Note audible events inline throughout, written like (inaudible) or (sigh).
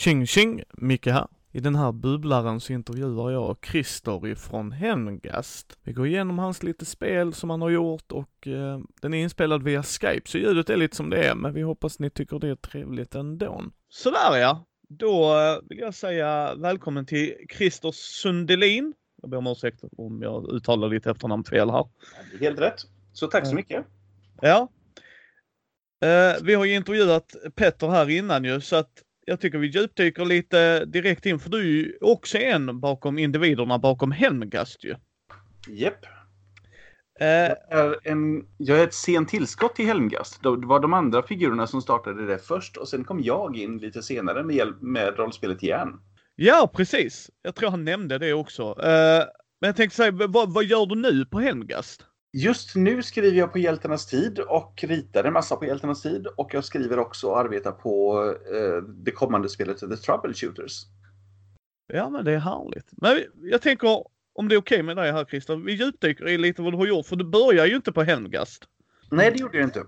Tjing tjing! Micke här. I den här bubblaren så intervjuar jag Christer ifrån Hemgast. Vi går igenom hans lite spel som han har gjort och eh, den är inspelad via Skype så ljudet är lite som det är men vi hoppas ni tycker det är trevligt ändå. Sådär ja! Då eh, vill jag säga välkommen till Christer Sundelin. Jag ber om ursäkt om jag uttalar ditt efternamn fel här. Det är helt rätt. Så tack så mycket. Ja. Eh, vi har ju intervjuat Petter här innan ju så att jag tycker vi djupdyker lite direkt in för du är ju också en bakom individerna bakom Helmgast ju. Japp. Eh, Jag är, en, jag är ett sent tillskott till Helmgast. Det var de andra figurerna som startade det först och sen kom jag in lite senare med, hjälp, med rollspelet igen. ja, precis. Jag tror han nämnde det också. Eh, men jag tänkte säga, vad, vad gör du nu på Helmgast? Just nu skriver jag på Hjältarnas tid och ritar en massa på Hjältarnas tid. Och jag skriver också och arbetar på eh, det kommande spelet The Troubleshooters. Ja, men det är härligt. Men jag tänker, om det är okej med dig här Christer, vi djupdyker i lite vad du har gjort, för du börjar ju inte på Helmgast. Nej, det gjorde jag inte.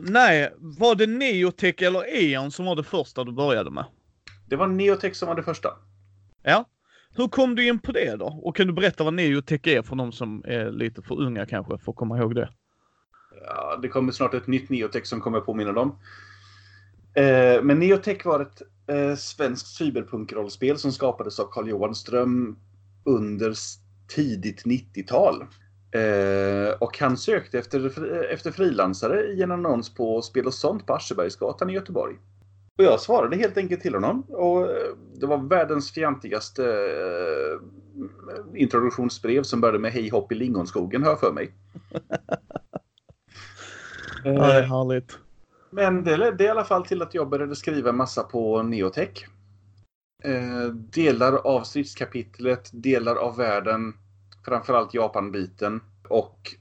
Nej, var det Neotech eller Eon som var det första du började med? Det var Neotech som var det första. Ja. Hur kom du in på det då? Och kan du berätta vad Neotech är för de som är lite för unga kanske för att komma ihåg det? Ja, det kommer snart ett nytt Neotech som kommer påminna dem. Eh, men Neotech var ett eh, svenskt cyberpunkrollspel som skapades av Carl-Johan Ström under tidigt 90-tal. Eh, och han sökte efter, efter frilansare i en annons på Spel och sånt på Aschebergsgatan i Göteborg. Och jag svarade helt enkelt till honom. Och eh, det var världens fjantigaste eh, introduktionsbrev som började med Hej hopp i lingonskogen, hör för mig. (laughs) Ja, det är härligt. Men det ledde i alla fall till att jag började skriva massa på Neotech. Eh, delar av stridskapitlet, delar av världen, framförallt Japan-biten och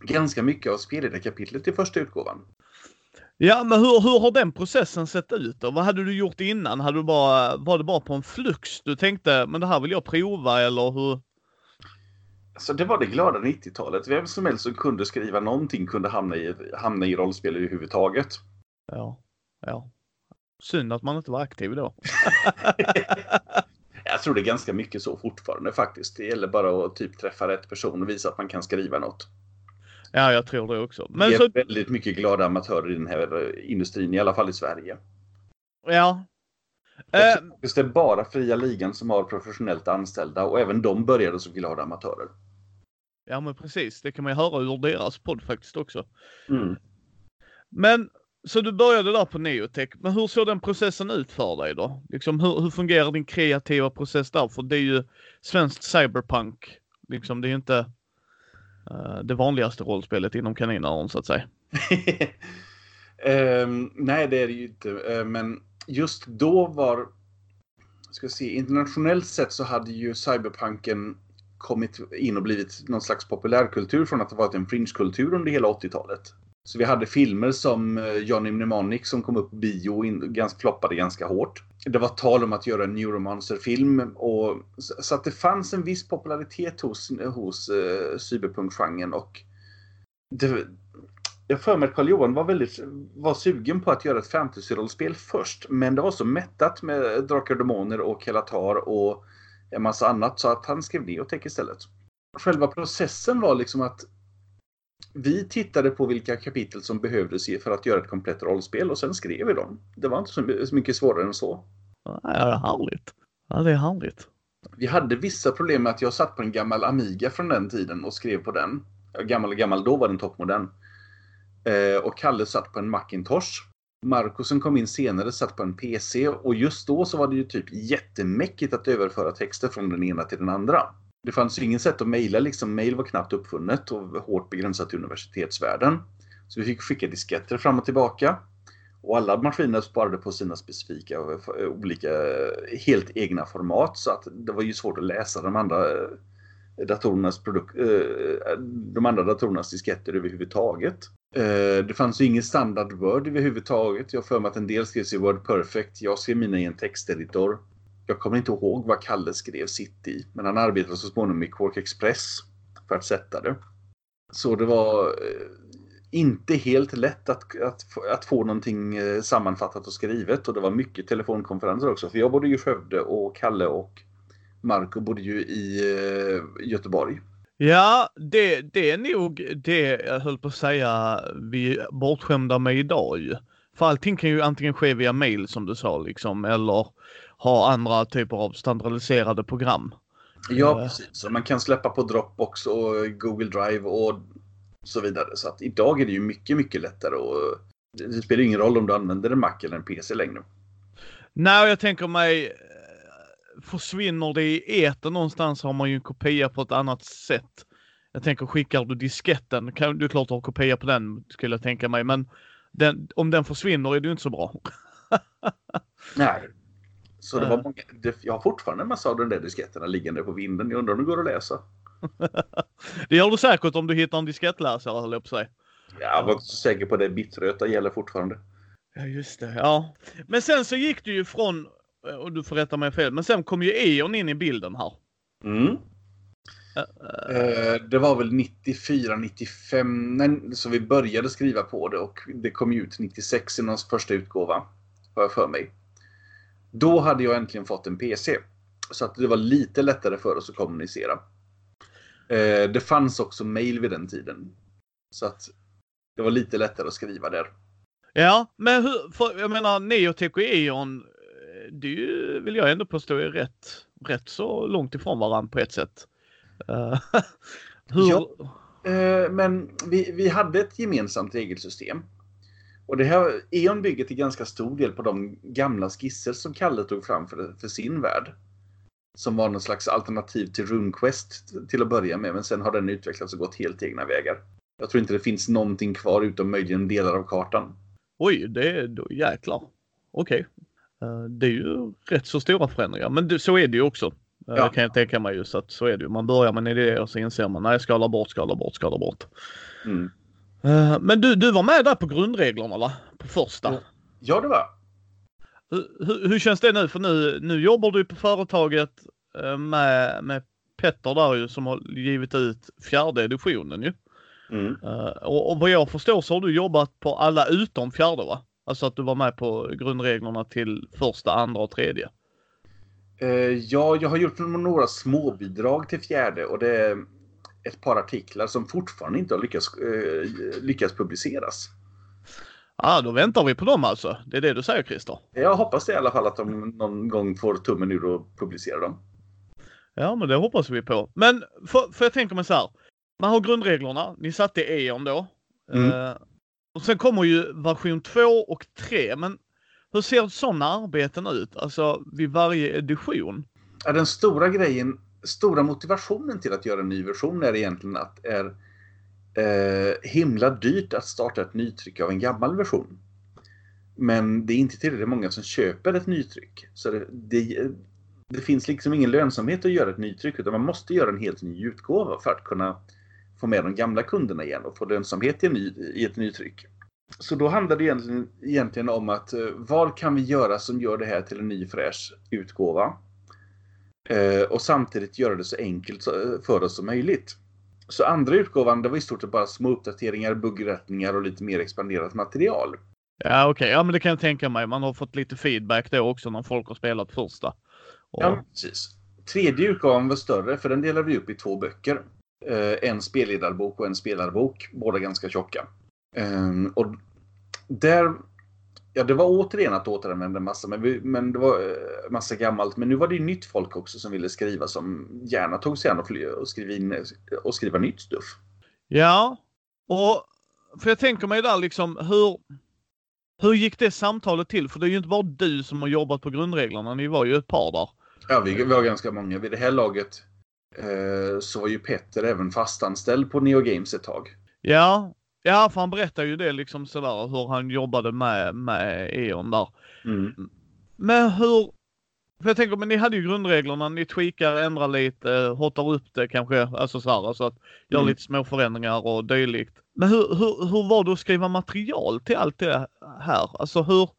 ganska mycket av spelledarkapitlet i första utgåvan. Ja, men hur, hur har den processen sett ut då? Vad hade du gjort innan? Hade du bara, var det bara på en flux du tänkte, men det här vill jag prova eller hur? Så det var det glada 90-talet. Vem som helst som kunde skriva någonting kunde hamna i, hamna i rollspel överhuvudtaget. Ja, ja. Synd att man inte var aktiv då. (laughs) Jag tror det är ganska mycket så fortfarande faktiskt. Det gäller bara att typ träffa rätt person och visa att man kan skriva något. Ja, jag tror det också. Men det är så, väldigt mycket glada amatörer i den här eh, industrin, i alla fall i Sverige. ja. Jag Eh, tror det är bara fria ligan som har professionellt anställda och även de började som glada amatörer. ja, men precis. Det kan man ju höra ur deras podd faktiskt också. Mm. Men så du började där på Neotech, men hur såg den processen ut för dig då? Liksom hur, hur fungerar din kreativa process där? För det är ju svenskt cyberpunk. Liksom det är inte Eh, det vanligaste rollspelet inom kaninöron så att säga. um, (laughs) nej, det är det ju inte. Uh, men just då var... Ska jag se, internationellt sett så hade ju cyberpunken kommit in och blivit någon slags populärkultur från att ha varit en fringekultur under hela 80-talet. Så vi hade filmer som eh, Johnny Mnemonic som kom upp på bio och in, ganska, floppade ganska hårt. Det var tal om att göra en Neuromancer-film. Och, så att det fanns en viss popularitet hos, hos uh, cyberpunk-genren. Och det, jag för mig att Carl-Johan var väldigt var sugen på att göra ett fantasy-rollspel först. Men det var så mättat med Drakar och Demoner och Kelatar och en massa annat så att han skrev Neotech istället. Själva processen var liksom att vi tittade på vilka kapitel som behövdes för att göra ett komplett rollspel och sen skrev vi dem. Det var inte så my- så mycket svårare än så. Ja, det är härligt. Ja, det är härligt. Vi hade vissa problem med att jag satt på en gammal Amiga från den tiden och skrev på den. Gammal och gammal, då var den toppmodern. Eh, och Kalle satt på en Macintosh. Markusen kom in senare, satt på en PC och just då så var det ju typ jättemäckigt att överföra texter från den ena till den andra. Det fanns ju ingen sätt att mejla, liksom Mejl var knappt uppfunnet och hårt begränsat till universitetsvärlden. Så vi fick skicka disketter fram och tillbaka. Och alla maskiner sparade på sina specifika, olika, helt egna format så att det var ju svårt att läsa de andra eh, datorernas produk- eh, de andra datorernas disketter överhuvudtaget. Eh, det fanns ju ingen standard Word överhuvudtaget. Jag har för mig att en del skrevs i Word Perfect. Jag skrev mina i en texteditor. Jag kommer inte ihåg vad Kalle skrev sitt i, men han arbetade så småningom i Quark Express för att sätta det. Så det var... Eh, inte helt lätt att, att, att få någonting eh, sammanfattat och skrivet. Och det var mycket telefonkonferenser också. För jag bodde i Skövde och Kalle och Marco bodde ju i eh, Göteborg. Ja, det, det är nog det jag höll på att säga vi är bortskämda med idag ju. För allting kan ju antingen ske via mail som du sa liksom eller ha andra typer av standardiserade program. Ja, precis. Så man kan släppa på Dropbox och Google Drive och så vidare. Så att idag är det ju mycket, mycket lättare och det spelar ingen roll om du använder en Mac eller en PC längre. Nej, jag tänker mig försvinner det i etern någonstans har man ju en kopia på ett annat sätt. Jag tänker skickar du disketten, kan, du klart har kopia på den skulle jag tänka mig, men den, om den försvinner är det ju inte så bra. (laughs) Nej. Så det var många, det, jag har fortfarande en massa av de där disketterna liggande på vinden. Jag undrar om det går att läsa. (laughs) det gör du säkert om du hittar en diskettläsare höll jag på säga. Jag var säker på det. Bitröta gäller fortfarande. Ja just det, ja. Men sen så gick du ju från, och du får rätta mig fel, men sen kom ju E.ON in i bilden här. Mm. Uh, det var väl 94, 95 nej, så vi började skriva på det och det kom ut 96 i någons första utgåva. Har jag för mig. Då hade jag äntligen fått en PC. Så att det var lite lättare för oss att kommunicera. Uh, det fanns också mail vid den tiden. Så att det var lite lättare att skriva där. Ja, men hur, för, jag menar Neotech och E.ON, det är ju, vill jag ändå påstå är rätt, rätt så långt ifrån varandra på ett sätt. Uh, (laughs) hur... Ja, uh, men vi, vi hade ett gemensamt regelsystem. Och det här, E.ON bygger till ganska stor del på de gamla skisser som Kalle tog fram för, för sin värld. Som var någon slags alternativ till RuneQuest till att börja med, men sen har den utvecklats och gått helt egna vägar. Jag tror inte det finns någonting kvar utom möjligen delar av kartan. Oj, det är då jäklar. Okej. Okay. Uh, det är ju rätt så stora förändringar, men det, så är det ju också. Uh, ja. kan jag tänka mig just att så är det ju. Man börjar med en idé och så inser man, nej skala bort, skala bort, skala bort. Mm. Uh, men du, du var med där på grundreglerna va? På första? Ja, det var hur, hur känns det nu? För nu, nu jobbar du på företaget med, med Petter där ju som har givit ut fjärde editionen ju. Mm. Uh, och, och vad jag förstår så har du jobbat på alla utom fjärde va? Alltså att du var med på grundreglerna till första, andra och tredje. Ja, jag har gjort några småbidrag till fjärde och det ett par artiklar som fortfarande inte har lyckats, uh, lyckats publiceras. Ja, ah, då väntar vi på dem alltså. Det är det du säger Christer? Jag hoppas det i alla fall att de någon gång får tummen ur och publicerar dem. Ja, men det hoppas vi på. Men för, för jag tänker mig så här man har grundreglerna. Ni satte E.ON då. Mm. Uh, och sen kommer ju version 2 och 3. Men hur ser sådana arbeten ut? Alltså vid varje edition? Ja, den stora grejen, stora motivationen till att göra en ny version är egentligen att det är eh, himla dyrt att starta ett nytryck av en gammal version. Men det är inte tillräckligt många som köper ett nytryck. Så det, det, det finns liksom ingen lönsamhet att göra ett nytryck utan man måste göra en helt ny utgåva för att kunna få med de gamla kunderna igen och få lönsamhet i, ny, i ett nytryck. Så då handlar det egentligen, egentligen om att eh, vad kan vi göra som gör det här till en ny fräsch utgåva? Eh, och samtidigt göra det så enkelt för oss som möjligt. Så andra utgåvan det var i stort sett bara små uppdateringar, buggrättningar och lite mer expanderat material. Ja okej, okay. ja men det kan jag tänka mig. Man har fått lite feedback då också när folk har spelat första. Och... Ja precis. Tredje utgåvan var större för den delar vi upp i två böcker. Eh, en spelledarbok och en spelarbok. Båda ganska tjocka. Ehm, och där Ja, det var återigen att återanvända massa, men, vi, men det var uh, massa gammalt. Men nu var det ju nytt folk också som ville skriva som gärna tog sig an och, och, skriva, in, och skriva nytt stuff. Ja, och för jag tänker mig där liksom hur, hur gick det samtalet till? För det är ju inte bara du som har jobbat på grundreglerna, ni var ju ett par där. Ja, vi var ganska många. Vid det här laget Eh, så var ju Petter även fastanställd på Neo Games ett tag. Ja, ja för han berättar ju det liksom sådär hur han jobbade med, med E.ON där. Mm. Men hur, för jag tänker, men ni hade ju grundreglerna, ni tweakar, ändrar lite, hotar upp det kanske, alltså så här, alltså att göra mm. lite små förändringar och dylikt. Men hur, hur, hur var det att skriva material till allt det här? Alltså hur,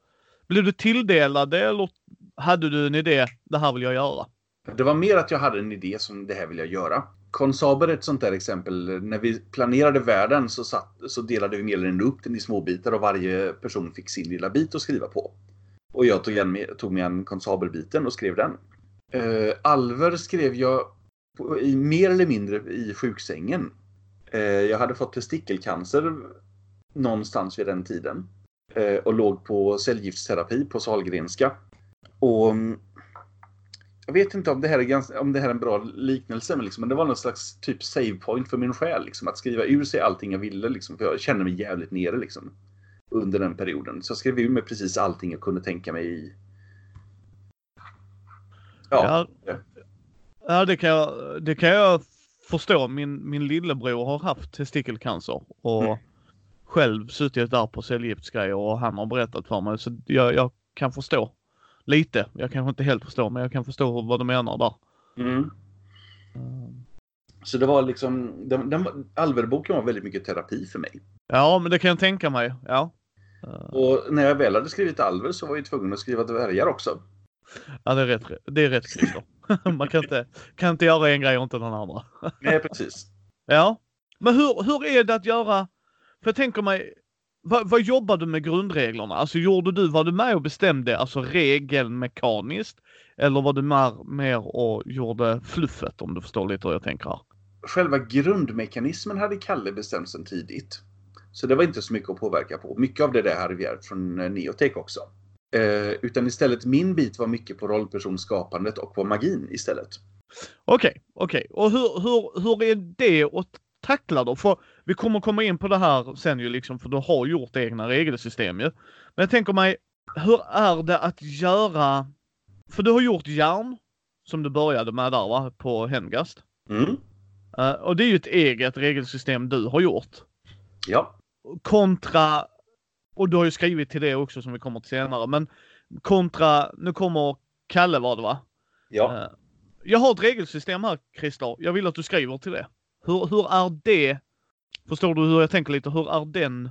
blev du tilldelad det eller hade du en idé, det här vill jag göra? Det var mer att jag hade en idé som det här vill jag göra. Konsaber är ett sånt där exempel. När vi planerade världen så, satt, så delade vi mer eller mindre upp den i små bitar och varje person fick sin lilla bit att skriva på. Och jag tog, igen, tog med en konsabelbiten och skrev den. Uh, Alver skrev jag på, i, mer eller mindre i sjuksängen. Uh, jag hade fått testikelcancer någonstans vid den tiden. Uh, och låg på cellgiftsterapi på Salgrenska. Och mm, jag vet inte om det här är, ganska, om det här är en bra liknelse, men, liksom, men det var någon slags typ save point för min själ. Liksom, att skriva ur sig allting jag ville, liksom, för jag kände mig jävligt nere liksom, under den perioden. Så jag skrev ur mig precis allting jag kunde tänka mig i. Ja, ja, ja det, kan jag, det kan jag förstå. Min, min lillebror har haft testikelcancer och mm. själv suttit där på cellgiftsgrejer och han har berättat för mig. Så jag, jag kan förstå lite. Jag kanske inte helt förstår, men jag kan förstå vad du menar där. Mm. Mm. Så det var liksom, den, den, Alverboken var väldigt mycket terapi för mig. Ja, men det kan jag tänka mig. Ja. Och när jag väl hade skrivit Alver så var jag tvungen att skriva dvärgar också. Ja, det är rätt, det är rätt Christer. (laughs) Man kan inte, kan inte göra en grej och inte den andra. Nej, precis. (laughs) Ja. Men hur, hur är det att göra, för jag tänker mig, vad, vad jobbar du med grundreglerna? Alltså gjorde du, var du med och bestämde alltså regelmekaniskt? Eller var du mer, mer och gjorde fluffet om du förstår lite hur jag tänker här? Själva grundmekanismen hade Kalle bestämt sedan tidigt. Så det var inte så mycket att påverka på. Mycket av det där hade vi ärvt från eh, Neotech också. Eh, utan istället min bit var mycket på rollpersonskapandet och på magin istället. Okej, okay, okej. Okay. Och hur, hur, hur är det att tackla då? För vi kommer komma in på det här sen ju liksom, för du har gjort egna regelsystem ju. Men jag tänker mig, hur är det att göra, för du har gjort järn, som du började med där va, på Hengast. Mm. Uh, och det är ju ett eget regelsystem du har gjort. Ja. Kontra, och du har ju skrivit till det också som vi kommer till senare, men kontra, nu kommer Kalle var det va? Ja. Uh, jag har ett regelsystem här Christer, jag vill att du skriver till det. Hur, hur är det? Förstår du hur jag tänker lite? Hur är den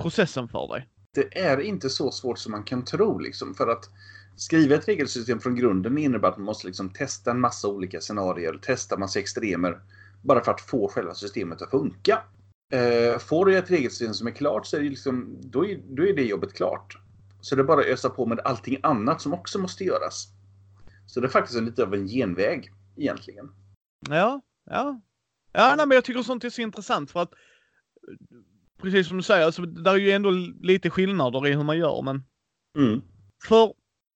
processen för dig? Det är inte så svårt som man kan tro liksom. För att skriva ett regelsystem från grunden innebär att man måste liksom testa en massa olika scenarier, testa massa extremer. Bara för att få själva systemet att funka. Eh, får du ett regelsystem som är klart så är det liksom, då är, då är det jobbet klart. Så det är bara att ösa på med allting annat som också måste göras. Så det är faktiskt lite av en genväg egentligen. Ja, ja. Ja, nej, men jag tycker sånt är så intressant för att precis som du säger, alltså, där är ju ändå lite skillnader i hur man gör, men mm. för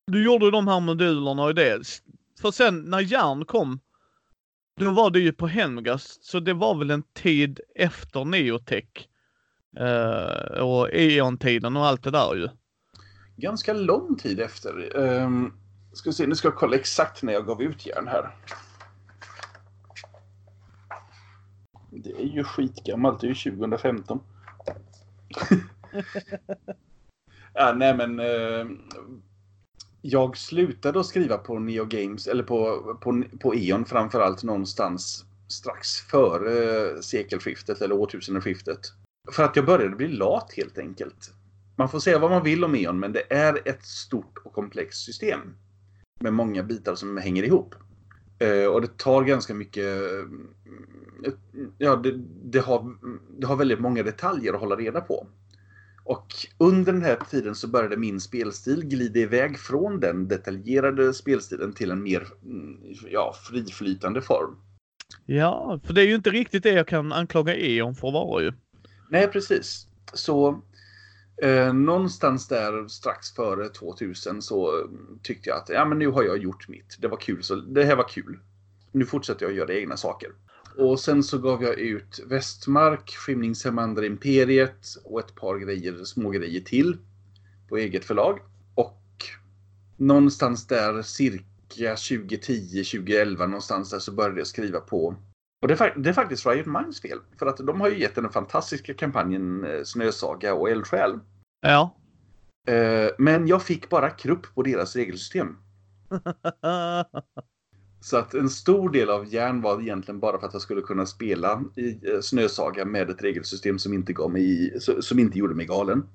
du gjorde ju de här modulerna och det. För sen när järn kom, då var det ju på Hemgast, så det var väl en tid efter Neotech. Uh, och E.ON-tiden och allt det där ju. Ganska lång tid efter. Um, ska se, nu ska jag kolla exakt när jag gav ut järn här. Det är ju skitgammalt, det är ju 2015. (laughs) ja, nej men. Eh, jag slutade att skriva på Neo Games, eller på, på, på E.ON framförallt någonstans strax före eh, sekelskiftet eller årtusendeskiftet. För att jag började bli lat helt enkelt. Man får säga vad man vill om E.ON, men det är ett stort och komplext system. Med många bitar som hänger ihop. Eh, och det tar ganska mycket... Ja, det, det, har, det har väldigt många detaljer att hålla reda på. Och under den här tiden så började min spelstil glida iväg från den detaljerade spelstilen till en mer mm, ja, friflytande form. Ja, för det är ju inte riktigt det jag kan anklaga E.ON för att vara ju. Nej, precis. Så Eh, någonstans där strax före 2000 så tyckte jag att ja, men nu har jag gjort mitt. Det var kul, så det här var kul. Nu fortsätter jag göra egna saker. Och sen så gav jag ut Västmark, Skymningshemander Imperiet och ett par grejer, små grejer till på eget förlag. Och någonstans där cirka 2010-2011 någonstans där så började jag skriva på och det är, det är, faktiskt Riot Minds fel. För att de har ju gett den fantastiska kampanjen eh, Snösaga och Eldsjäl. Ja. Eh, men jag fick bara krupp på deras regelsystem. (laughs) Så att en stor del av järn var egentligen bara för att jag skulle kunna spela i eh, Snösaga med ett regelsystem som inte, gav mig, som inte gjorde mig galen.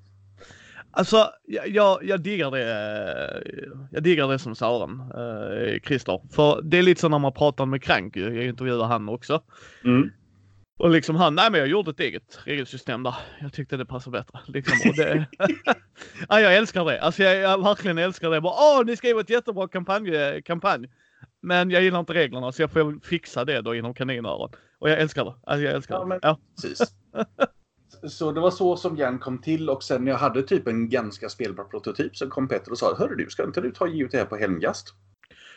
Alltså, jag, jag, jag diggar det. Jag diggar det som Sören, eh, Christer. För det är lite så när man pratar med Krank, jag intervjuar han också. Mm. Och liksom han, nej men jag gjorde ett eget regelsystem där. Jag tyckte det passade bättre. Liksom, och det... (laughs) ja, jag älskar det. Alltså jag, jag verkligen älskar det. Bara, Åh, ni skriver ett jättebra kampanj, kampanj. Men jag gillar inte reglerna så jag får fixa det då inom kaninöron. Och jag älskar det. Alltså jag älskar Ja, det. men- Ja. Precis. Så det var så som Järn kom till och sen när jag hade typ en ganska spelbar prototyp så kom Petter och sa Hörru du, ska inte du ta ut det här på Helmgast?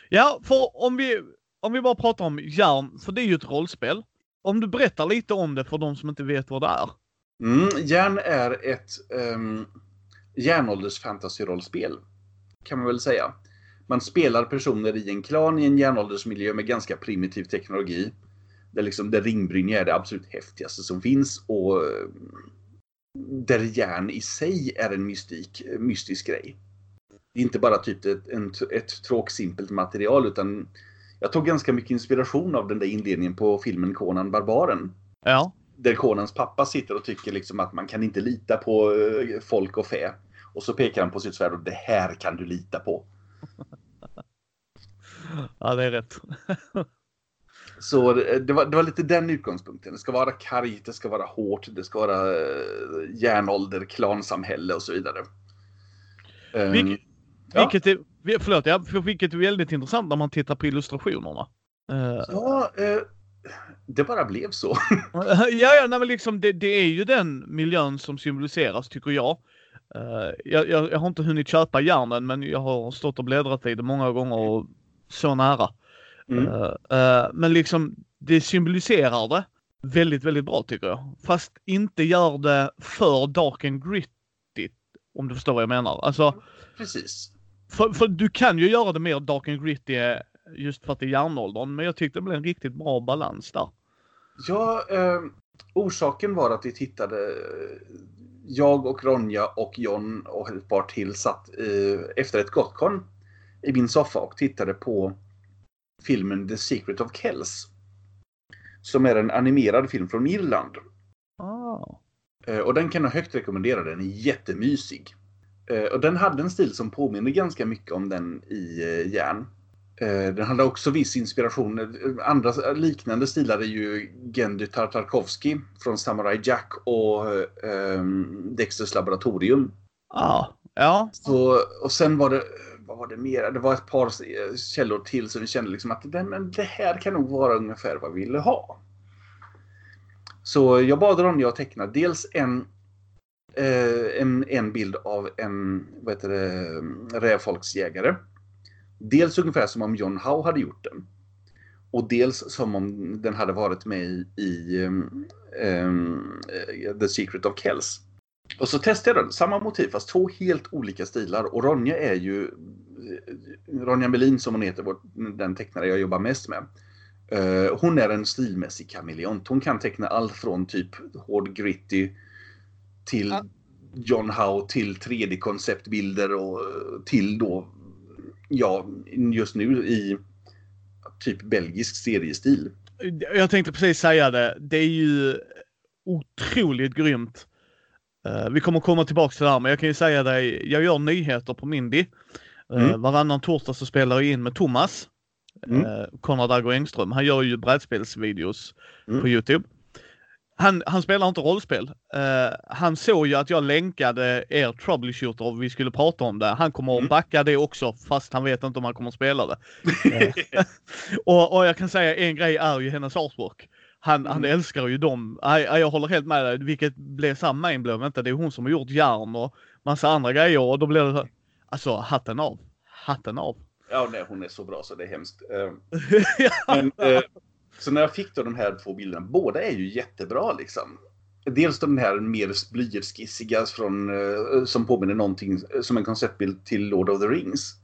ja, för om vi, om vi bara pratar om järn, för det är ju ett rollspel. Om du berättar lite om det för de som inte vet vad det är. Mm, Järn är ett um, järnålders fantasy-rollspel. Kan man väl säga. Man spelar personer i en klan i en järnåldersmiljö med ganska primitiv teknologi. Där, liksom, där ringbrynja är det absolut häftigaste som finns och eh, där järn i sig är en mystik, mystisk grej. Det är inte bara typ ett, en, ett tråksimpelt material utan jag tog ganska mycket inspiration av den där inledningen på filmen Conan Barbaren Ja. där Konans pappa sitter och tycker liksom att man kan inte lita på eh, folk och fä. Och så pekar han på sitt svärd och det här kan du lita på. Ja, det är rätt. Så det det var, det var lite den utgångspunkten. Det ska vara kargt, det ska vara hårt, det ska vara eh, järnålder, klansamhälle och så vidare. Ehm, Vilk- Ja. Vilket är, förlåt, ja, för vilket är väldigt intressant när man tittar på illustrationerna. Eh, ja, eh, det bara blev så. (laughs) ja, ja, nej, men liksom det, det är ju den miljön som symboliseras tycker jag. Eh, jag, jag. Jag har inte hunnit köpa järnen men jag har stått och bläddrat i det många gånger och så nära. Mm. Eh, eh, men liksom det symboliserar det väldigt, väldigt bra tycker jag. Fast inte gör det för dark and gritty. Om du förstår vad jag menar. Alltså, Precis. för, för du kan ju göra det mer dark and gritty eh, just för att det är järnåldern. Men jag tyckte det blev en riktigt bra balans där. Ja, eh, orsaken var att vi tittade. Jag och Ronja och John och ett par till satt eh, efter ett Gotcon i min soffa och tittade på filmen The Secret of Kells. Som är en animerad film från Irland. Eh, och den kan jag högt rekommendera. Den är jättemysig. Eh, och den hade en stil som påminner ganska mycket om den i eh, järn. Den hade också viss inspiration. Andra liknande stilar är ju Gendy Tartakovsky från Samurai Jack och eh, Dexters laboratorium. Ah. Ja. Så, och sen var det, var det mer? Det var ett par eh, källor till som vi kände liksom att det, men det här kan nog vara ungefär vad vi ville ha. Så jag bad Ronja att teckna dels en, eh, en, en bild av en vad heter det, rävfolksjägare. Dels ungefär som om John Howe hade gjort den. Och dels som om den hade varit med i, i um, The Secret of Kells. Och så testade jag den, samma motiv fast två helt olika stilar. Och Ronja är ju Ronja Melin som hon heter, den tecknare jag jobbar mest med. Eh, hon är en stilmässig kameleont. Hon kan teckna allt från typ hård gritty till. John Howe till 3D-konceptbilder och eh, till då, ja, just nu i typ belgisk seriestil. Jag tänkte precis säga det. Det är ju otroligt grymt. Eh, vi kommer komma tillbaka till det här, men jag kan ju säga dig. Jag gör nyheter på Mindy. Mm. Varannan torsdag så spelar jag in med Thomas. Mm. Uh, Konrad Agger Engström. Han gör ju brädspelsvideos Mm. på Youtube. Han, han spelar inte rollspel. Eh, han såg ju att jag länkade er troubleshooter och vi skulle prata om det. Han kommer Mm. att backa det också fast han vet inte om han kommer att spela det. (laughs) Eh, och, och jag kan säga en grej är ju hennes artwork. Han, han Mm. älskar ju dem. Nej, Jag håller helt med dig. Vilket blev samma mindblow. Vänta, det är hon som har gjort järn och massa andra grejer och då blir det Alltså hatten av. Hatten av. (laughs) Ja, nej, hon är så bra så det är hemskt. Eh, ja. Men, eh, så när jag fick då de här två bilderna, båda är ju jättebra liksom. Dels den här mer blyertsskissiga från, eh, som påminner någonting eh, som en konceptbild till Lord of the Rings.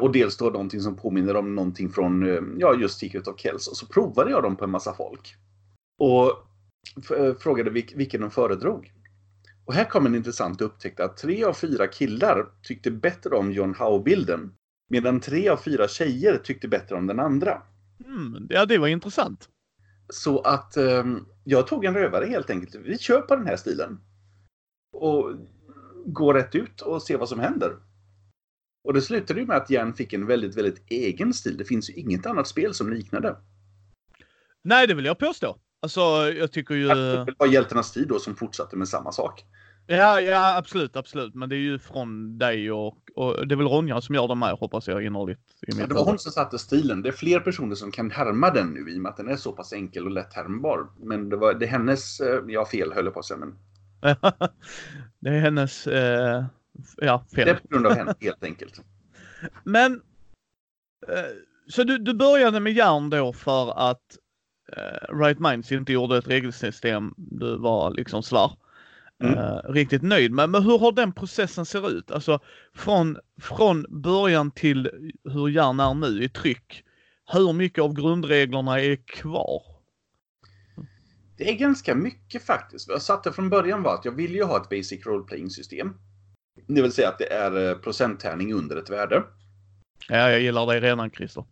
Och dels då någonting som påminner om någonting från, ja just Secret of Kells. Och så provade jag dem på en massa folk. Och frågade vilk, vilken de föredrog. Och här kom en intressant upptäckt att tre av fyra killar tyckte bättre om John Howe-bilden. Medan tre av fyra tjejer tyckte bättre om den andra. Mm, ja, det var intressant. Så att eh, jag tog en rövare helt enkelt. Vi kör på den här stilen. Och gå rätt ut och se vad som händer. Och det slutade ju med att Jan fick en väldigt, väldigt egen stil. Det finns ju inget annat spel som liknar det. Nej, det vill jag påstå. Alltså, jag tycker ju... Det var Hjältarnas tid då som fortsatte med samma sak. Ja, ja absolut, absolut. Men det är ju från dig och, och det är väl Ronja som gör de här hoppas jag innerligt. I ja, det var hon som satte stilen. Det är fler personer som kan härma den nu i och med att den är så pass enkel och lätt härmbar. Men det, var, det är hennes, eh, ja fel höll jag på att säga. Men... (laughs) det är hennes, eh, ja fel. Det är på grund av henne helt enkelt. (laughs) Men, eh, så du, du började med järn då för att eh, Right Minds inte gjorde ett regelsystem du var liksom slar. Mm. Uh, riktigt nöjd med. Men hur har den processen ser ut? Alltså från, från början till hur järn är nu i tryck. Hur mycket av grundreglerna är kvar? Det är ganska mycket faktiskt. Jag satte från början var att jag ville ju ha ett basic role playing system. Det vill säga att det är eh, procenttärning under ett värde. Ja, jag gillar dig redan Christer.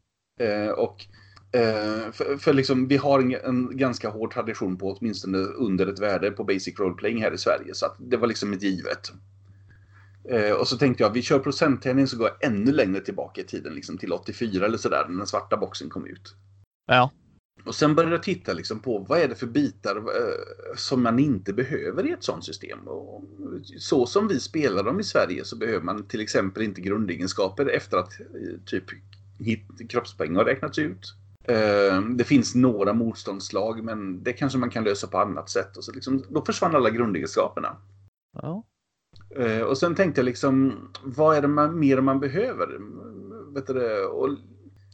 Uh, och Eh, för, för liksom, vi har en, en, ganska hård tradition på åtminstone under ett värde på basic role playing här i Sverige. Så att det var liksom ett givet. Eh, och så tänkte jag, vi kör procenttärning så går jag ännu längre tillbaka i tiden, liksom till 84 eller sådär, när den svarta boxen kom ut. Ja. Och sen började jag titta liksom på vad är det för bitar eh, som man inte behöver i ett sånt system. Och så som vi spelar dem i Sverige så behöver man till exempel inte grundegenskaper efter att eh, typ hit, kroppspoäng har räknats ut. Eh, det finns några motståndslag men det kanske man kan lösa på annat sätt. Och så liksom, då försvann alla grundegenskaperna. Ja. Eh, och sen tänkte jag liksom, vad är det man, mer man behöver? Vet du, och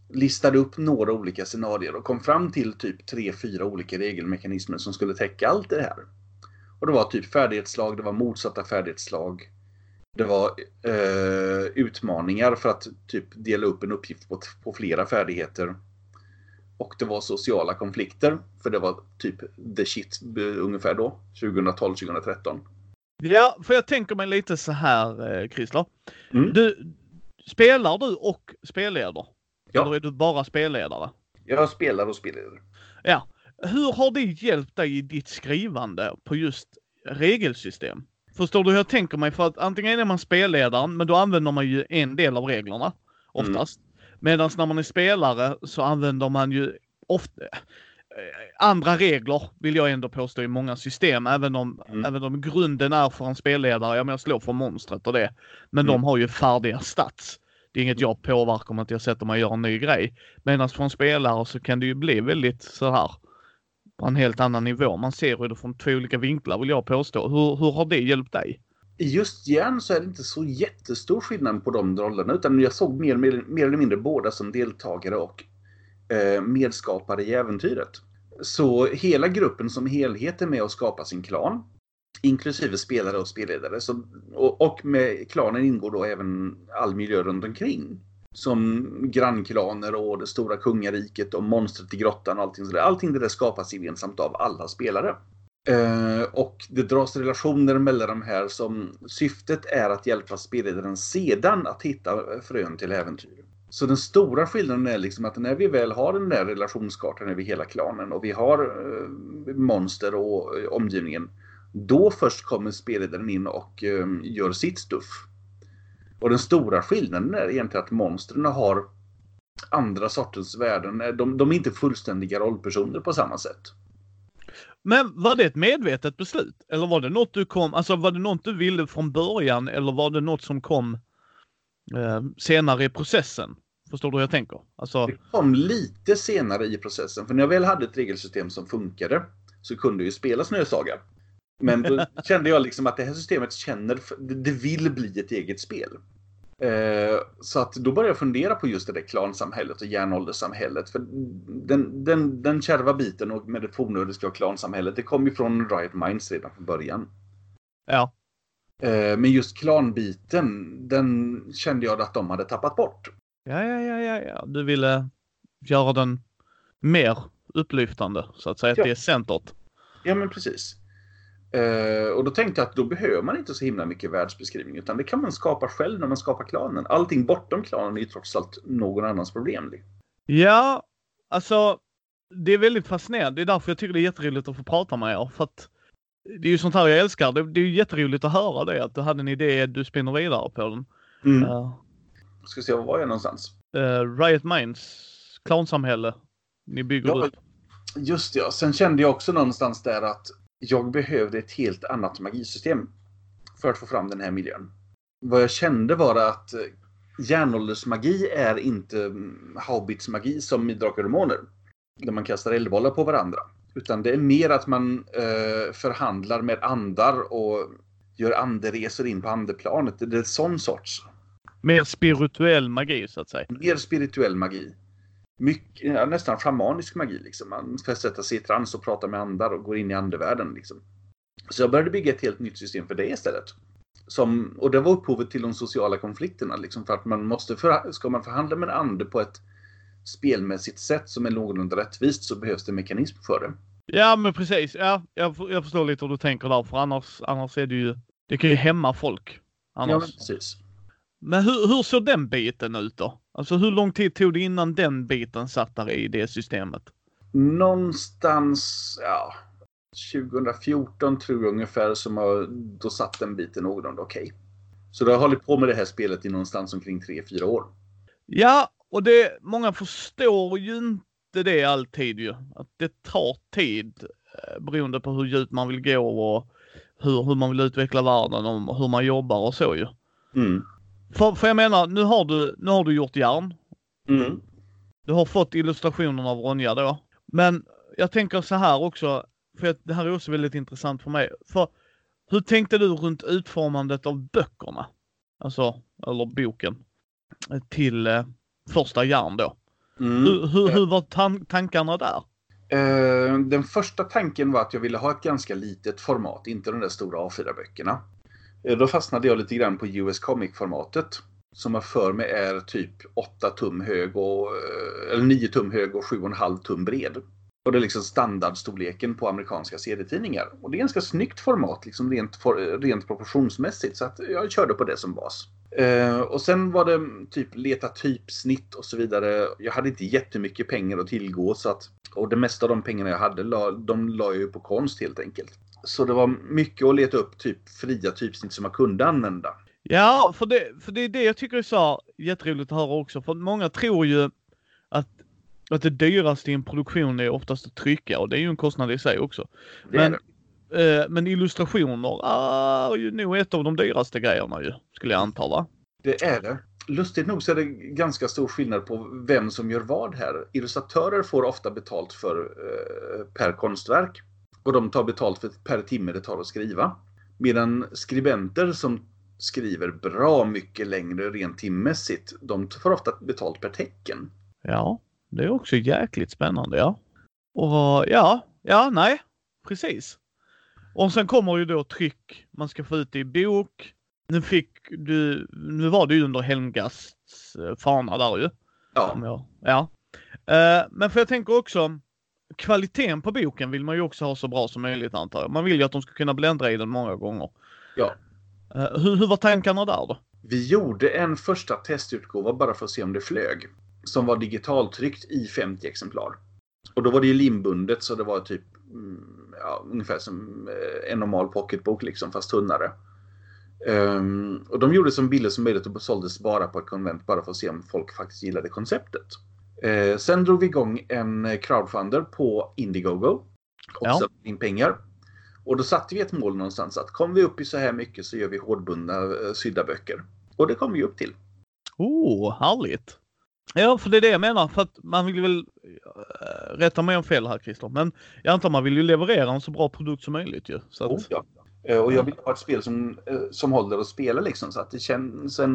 listade upp några olika scenarier och kom fram till typ tre, fyra olika regelmekanismer som skulle täcka allt det här. Och det var typ färdighetslag, det var motsatta färdighetslag. Det var eh, utmaningar för att typ dela upp en uppgift på, på flera färdigheter. Och det var sociala konflikter. För det var typ the shit ungefär då. 2012, 2013. Ja, för jag tänker mig lite så här, eh, Christer. Mm. Du, spelar du och spelleder? Ja. Eller är du bara spelledare? Jag spelar och spelleder. Ja. Hur har det hjälpt dig i ditt skrivande på just regelsystem? Förstår du hur jag tänker mig? För att antingen är man spelledaren, men då använder man ju en del av reglerna. Oftast. Mm. Medan när man är spelare så använder man ju ofta eh, andra regler vill jag ändå påstå i många system, även om, mm. även om grunden är för en spelledare, ja men jag slår för monstret och det. Men mm. de har ju färdiga stats. Det är inget jag påverkar om att jag sätter mig och gör en ny grej. Medan för en spelare så kan det ju bli väldigt så här på en helt annan nivå. Man ser det från två olika vinklar vill jag påstå. Hur, hur har det hjälpt dig? I just järn så är det inte så jättestor skillnad på de rollerna utan jag såg mer, mer, mer eller mindre båda som deltagare och eh, medskapare i äventyret. Så hela gruppen som helhet är med och skapar sin klan. Inklusive spelare och spelledare. Så, och, och med klanen ingår då även all miljö runt omkring. Som grannklaner och det stora kungariket och monstret i grottan och allting sådär. Allting det där skapas gemensamt av alla spelare. Eh, och det dras relationer mellan de här som syftet är att hjälpa spelledaren sedan att hitta frön till äventyr. Så den stora skillnaden är liksom att när vi väl har den där relationskartan över hela klanen och vi har eh, monster och eh, omgivningen. Då först kommer spelledaren in och eh, gör sitt stuff. Och den stora skillnaden är egentligen att monstren har andra sortens värden. De, de är inte fullständiga rollpersoner på samma sätt. Men var det ett medvetet beslut? Eller var det något du kom, alltså var det något du ville från början eller var det något som kom eh, senare i processen? Förstår du hur jag tänker? Alltså... Det kom lite senare i processen, för när jag väl hade ett regelsystem som funkade så kunde jag ju spela Snösaga. Men då (laughs) kände jag liksom att det här systemet känner, det vill bli ett eget spel. Eh, så att då började jag fundera på just det där klansamhället och järnålderssamhället. För den, den, den kärva biten och med det fornnordiska och klansamhället, det kom ju från Riot Minds redan från början. Ja. Eh, men just klanbiten, den kände jag att de hade tappat bort. Ja, ja, ja, ja, ja. Du ville göra den mer upplyftande, så att säga. Ja. Är centret. Ja, men precis. Uh, och då tänkte jag att då behöver man inte så himla mycket världsbeskrivning utan det kan man skapa själv när man skapar klanen. Allting bortom klanen är ju trots allt någon annans problem. Ja, alltså det är väldigt fascinerande. Det är därför jag tycker det är jätteroligt att få prata med er. För att det är ju sånt här jag älskar. Det, det är ju jätteroligt att höra det, att du hade en idé, du spinner vidare på den. Mm. Uh, Ska se, var var jag någonstans? uh, Riot Minds, clownsamhälle. Ni bygger Ja, upp. Just det, ja. Sen kände jag också någonstans där att jag behövde ett helt annat magisystem för att få fram den här miljön. Vad jag kände var att eh, järnåldersmagi är inte mm, Hobbits-magi som i Drakar och Demoner. Där man kastar eldbollar på varandra. Utan det är mer att man eh, förhandlar med andar och gör anderesor in på andeplanet. Det är sån sorts. Mer spirituell magi så att säga. Mer spirituell magi. Mycket, ja, nästan shamanisk magi. Liksom. Man ska sätta sig i trans och prata med andar och går in i andevärlden. Liksom. Så jag började bygga ett helt nytt system för det istället. Som, och det var upphovet till de sociala konflikterna. Liksom, för att man måste för, ska man förhandla med en ande på ett spelmässigt sätt som är någorlunda rättvist så behövs det en mekanism för det. Ja men precis, ja, jag, jag förstår lite hur du tänker där för annars, annars är det ju, det kan ju hämma folk. Annars. Ja, precis. Men hur, hur såg den biten ut då? Alltså hur lång tid tog det innan den biten satt där i det systemet? Någonstans, ja, 2014 tror jag ungefär som har, då satt den biten någorlunda okej. Så då har jag hållit på med det här spelet i någonstans omkring 3-4 år. Ja, och det, många förstår ju inte det alltid ju. Att det tar tid eh, beroende på hur djupt man vill gå och hur, hur man vill utveckla världen och hur man jobbar och så ju. Mm. För, för jag menar, nu har du, nu har du gjort järn. Mm. Du har fått illustrationen av Ronja då. Men jag tänker så här också, för det här är också väldigt intressant för mig. För hur tänkte du runt utformandet av böckerna? Alltså, eller boken. Till eh, första järn då. Mm. Hur, hur, hur var tan tankarna där? Eh, den första tanken var att jag ville ha ett ganska litet format, inte de där stora A4-böckerna. Eh, då fastnade jag lite grann på US Comic-formatet. Som jag för mig är typ 8 tum hög och, eh, eller 9 tum hög och 7,5 tum bred. Och det är liksom standardstorleken på amerikanska serietidningar. Och det är ganska snyggt format, liksom rent, for, rent proportionsmässigt. Så att jag körde på det som bas. Eh, och sen var det typ leta typsnitt och så vidare. Jag hade inte jättemycket pengar att tillgå så att och det mesta av de pengarna jag hade, la, de la jag ju på konst helt enkelt. Så det var mycket att leta upp typ fria typsnitt som man kunde använda. Ja, för det, för det är det jag tycker är så jätteroligt att höra också. För många tror ju att, att det dyraste i en produktion är oftast att trycka och det är ju en kostnad i sig också. Men-. Eh, men illustrationer är ju nog ett av de dyraste grejerna ju, skulle jag anta va? Det är det. Lustigt nog så är det ganska stor skillnad på vem som gör vad här. Illustratörer får ofta betalt för eh, per konstverk. Och de tar betalt för per timme det tar att skriva. Medan skribenter som skriver bra mycket längre rent timmässigt, de får ofta betalt per tecken. Ja, det är också jäkligt spännande ja. Och ja, ja, nej, precis. Och sen kommer ju då tryck, man ska få ut det i bok. Nu fick du, nu var det ju under Helmgasts eh, fana där ju. Ja, jag, ja. Eh, men för jag tänker också, kvaliteten på boken vill man ju också ha så bra som möjligt antar jag. Man vill ju att de ska kunna bläddra i den många gånger. ja. Eh, hur, hur var tankarna där då? Vi gjorde en första testutgåva bara för att se om det flög. Som var digitaltryckt i 50 exemplar. Och då var det ju limbundet så det var typ mm, ja, ungefär som eh, en normal pocketbok liksom fast tunnare. Ehm, och de gjorde som billigt som möjligt och såldes bara på ett konvent bara för att se om folk faktiskt gillade konceptet. Eh, sen drog vi igång en crowdfunder på Indiegogo. Och Ja. satte in pengar. Och då satte vi ett mål någonstans att kommer vi upp i så här mycket så gör vi hårdbundna eh, sydda böcker. Och det kom vi upp till. Oh, härligt! Ja, för det är det jag menar, för att man vill väl, äh, rätta mig om fel här Christer, men jag antar man vill ju leverera en så bra produkt som möjligt ju. Så att, Oh, ja. Eh, Och jag vill ha ett spel som, eh, som håller att spela liksom så att det känns... Eh,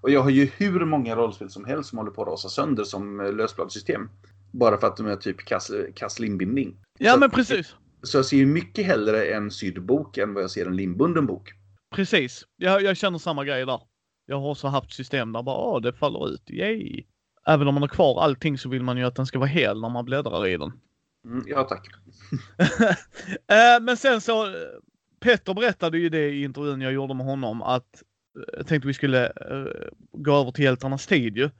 och jag har ju hur många rollspel som helst som håller på att rasa sönder som eh, lösbladssystem. Bara för att de är typ kass, kass limbindning. ja så- men precis, Så jag ser ju mycket hellre en sydd bok än vad jag ser en limbunden bok. precis. Jag, jag känner samma grej där. Jag har också haft system där bara, åh, det faller ut, yay! Även om man har kvar allting så vill man ju att den ska vara hel när man bläddrar i den. Mm, ja tack. (laughs) Eh, men sen så, eh, Petter berättade ju det i intervjun jag gjorde med honom att jag tänkte vi skulle eh, gå över till hjältarnas tid ju.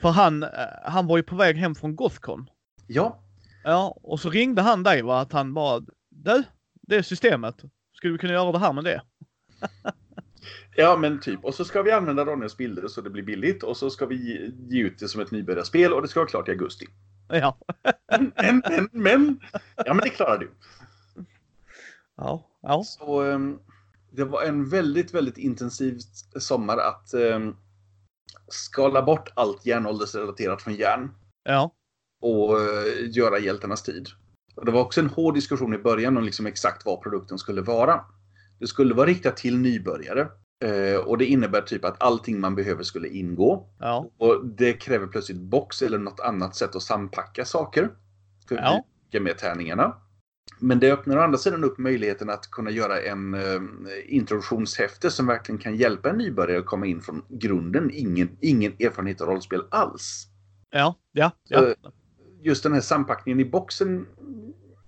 För han, eh, han var ju på väg hem från Gothcon. Ja. Ja, och så ringde han dig va, att han bara, du, det systemet. Skulle vi kunna göra det här med det? (laughs) Ja, men typ. Och så ska vi använda Ronjas bilder så det blir billigt. Och så ska vi ge ut det som ett nybörjarspel och det ska vara klart i augusti. Ja. (laughs) Men, men, men. Ja, men det klarar du. Ja. ja. Så um, det var en väldigt, väldigt intensiv sommar att um, skala bort allt järnåldersrelaterat från järn. Ja. Och uh, göra hjältarnas tid. Och det var också en hård diskussion i början om liksom exakt vad produkten skulle vara. Det skulle vara riktat till nybörjare. Eh, och det innebär typ att allting man behöver skulle ingå. Ja. Och det kräver plötsligt box eller något annat sätt att sampacka saker. För Ja. ja. med tärningarna. Men det öppnar å andra sidan upp möjligheten att kunna göra en eh, introduktionshäfte som verkligen kan hjälpa en nybörjare att komma in från grunden. Ingen, ingen erfarenhet av rollspel alls. Ja. Ja. ja. Så- Just den här sampackningen i boxen,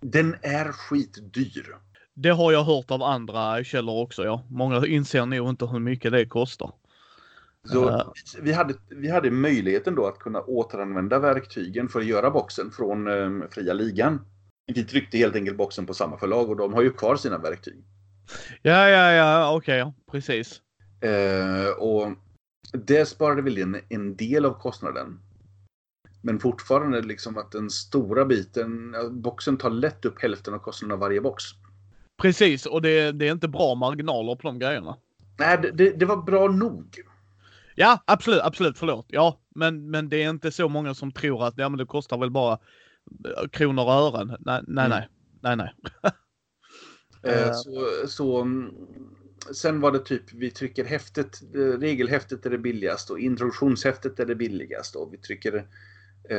den är skitdyr. Det har jag hört av andra källor också. Ja. Många inser nog inte hur mycket det kostar. Så Eh. vi, hade, vi hade möjligheten då att kunna återanvända verktygen för att göra boxen från eh, fria ligan. Vi tryckte helt enkelt boxen på samma förlag och de har ju kvar sina verktyg. Ja, ja, ja, okej, ja, precis. Eh, och det sparade väl in en del av kostnaden. Men fortfarande liksom att den stora biten, boxen tar lätt upp hälften av kostnaden av varje box. Precis, och det, det är inte bra marginaler på de grejerna. Nej, det, det, det var bra nog. Ja, absolut, absolut, förlåt. Ja, men, men det är inte så många som tror att ja, men det kostar väl bara kronor och ören. Nej, nej, Mm. nej. Nej, nej. (laughs) Eh, Eh. Så, så, mm, sen var det typ, vi trycker häftet, eh, regelhäftet är det billigast och introduktionshäftet är det billigast och vi trycker eh,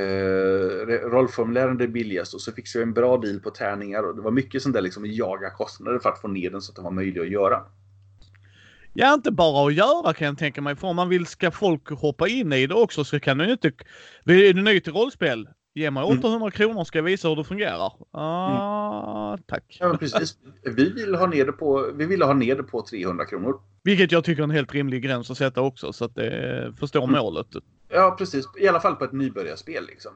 re- rollformulären är det billigast och så fixar vi en bra deal på tärningar och det var mycket sånt där liksom jaga kostnader för att få ner den så att den var möjlig att göra. Ja, inte bara att göra kan jag tänka mig. För om man vill ska folk hoppa in i det också så kan du ju inte... Är du ny till rollspel? Ge mig Mm. 800 kronor ska jag visa hur det fungerar. Ah, tack. Ja, precis. Vi vill ha ner det på, vi ville ha ner det på 300 kronor. Vilket jag tycker är en helt rimlig gräns att sätta också så att det förstår Mm. målet. Ja, precis. I alla fall på ett nybörjarspel liksom.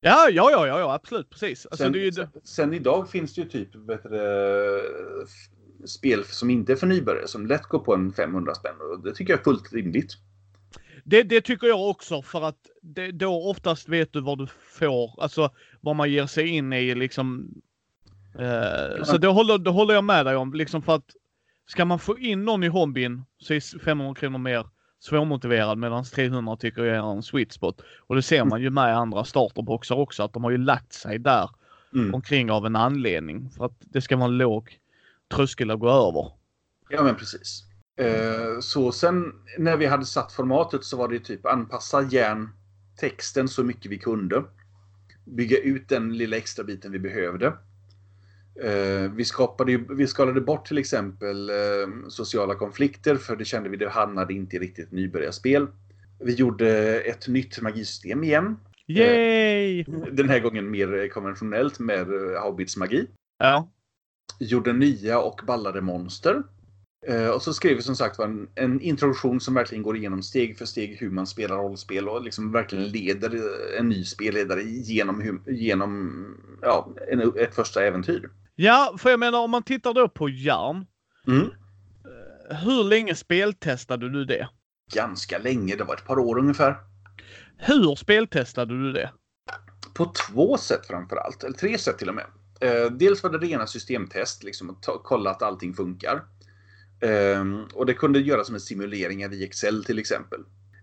Ja, ja, ja, ja, ja absolut, precis. Alltså, Sen, det är ju sen idag finns det ju typ f- spel som inte är för nybörjare som lätt går på en 500 spänn och det tycker jag är fullt rimligt. Det, det tycker jag också för att det, då oftast vet du vad du får, alltså vad man ger sig in i liksom. Eh, så det håller, det håller jag med dig om, liksom för att ska man få in någon i hobbyn så är 500 kronor mer svårmotiverad medan 300 tycker jag är en sweet spot. Och det ser man ju med andra starterboxar också att de har ju lagt sig där Mm. omkring av en anledning för att det ska vara en låg tröskel att gå över. Ja, men precis. Eh, så sen när vi hade satt formatet så var det typ anpassa järntexten så mycket vi kunde. Bygga ut den lilla extra biten vi behövde. Eh, vi, skapade ju, vi skalade bort till exempel eh, sociala konflikter för det kände vi det hamnade inte i riktigt nybörjarspel. Vi gjorde ett nytt magisystem igen. Yay! Den här gången mer konventionellt med eh, Hobbits magi Ja. gjorde nya och ballade monster. Eh, och så skrev vi som sagt en, en introduktion som verkligen går igenom steg för steg hur man spelar rollspel och liksom verkligen leder eh, en ny spelledare genom, genom ja, en, ett första äventyr. Ja, för jag menar om man tittar då på järn. Mm. Hur länge speltestade du det? Ganska länge, det var ett par år ungefär. Hur speltestade du det? På två sätt framför allt, eller tre sätt till och med. Eh, dels var det rena systemtest, liksom att kolla att allting funkar. Ehm, och det kunde göras med simuleringar i Excel till exempel.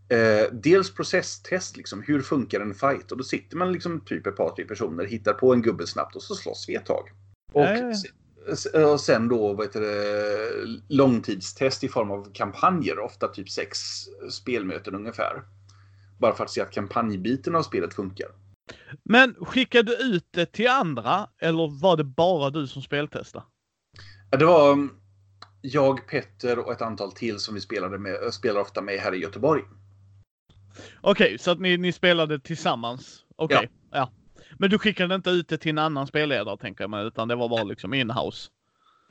Eh, dels processtest, liksom, hur funkar en fight? Och då sitter man liksom typ ett par, tre personer, hittar på en gubbe snabbt och så slåss vi ett tag. Och, s- och sen då vad heter det, långtidstest i form av kampanjer, ofta typ sex spelmöten ungefär. Bara för att se att kampanjbiten av spelet funkar. Men skickade du ut det till andra eller var det bara du som speltestade? Det var jag, Petter och ett antal till som vi spelade med, spelar ofta med här i Göteborg. Okej, så att ni, ni spelade tillsammans? Okej, ja. Men du skickade inte ut det till en annan spelledare tänker jag mig, utan det var bara liksom in-house?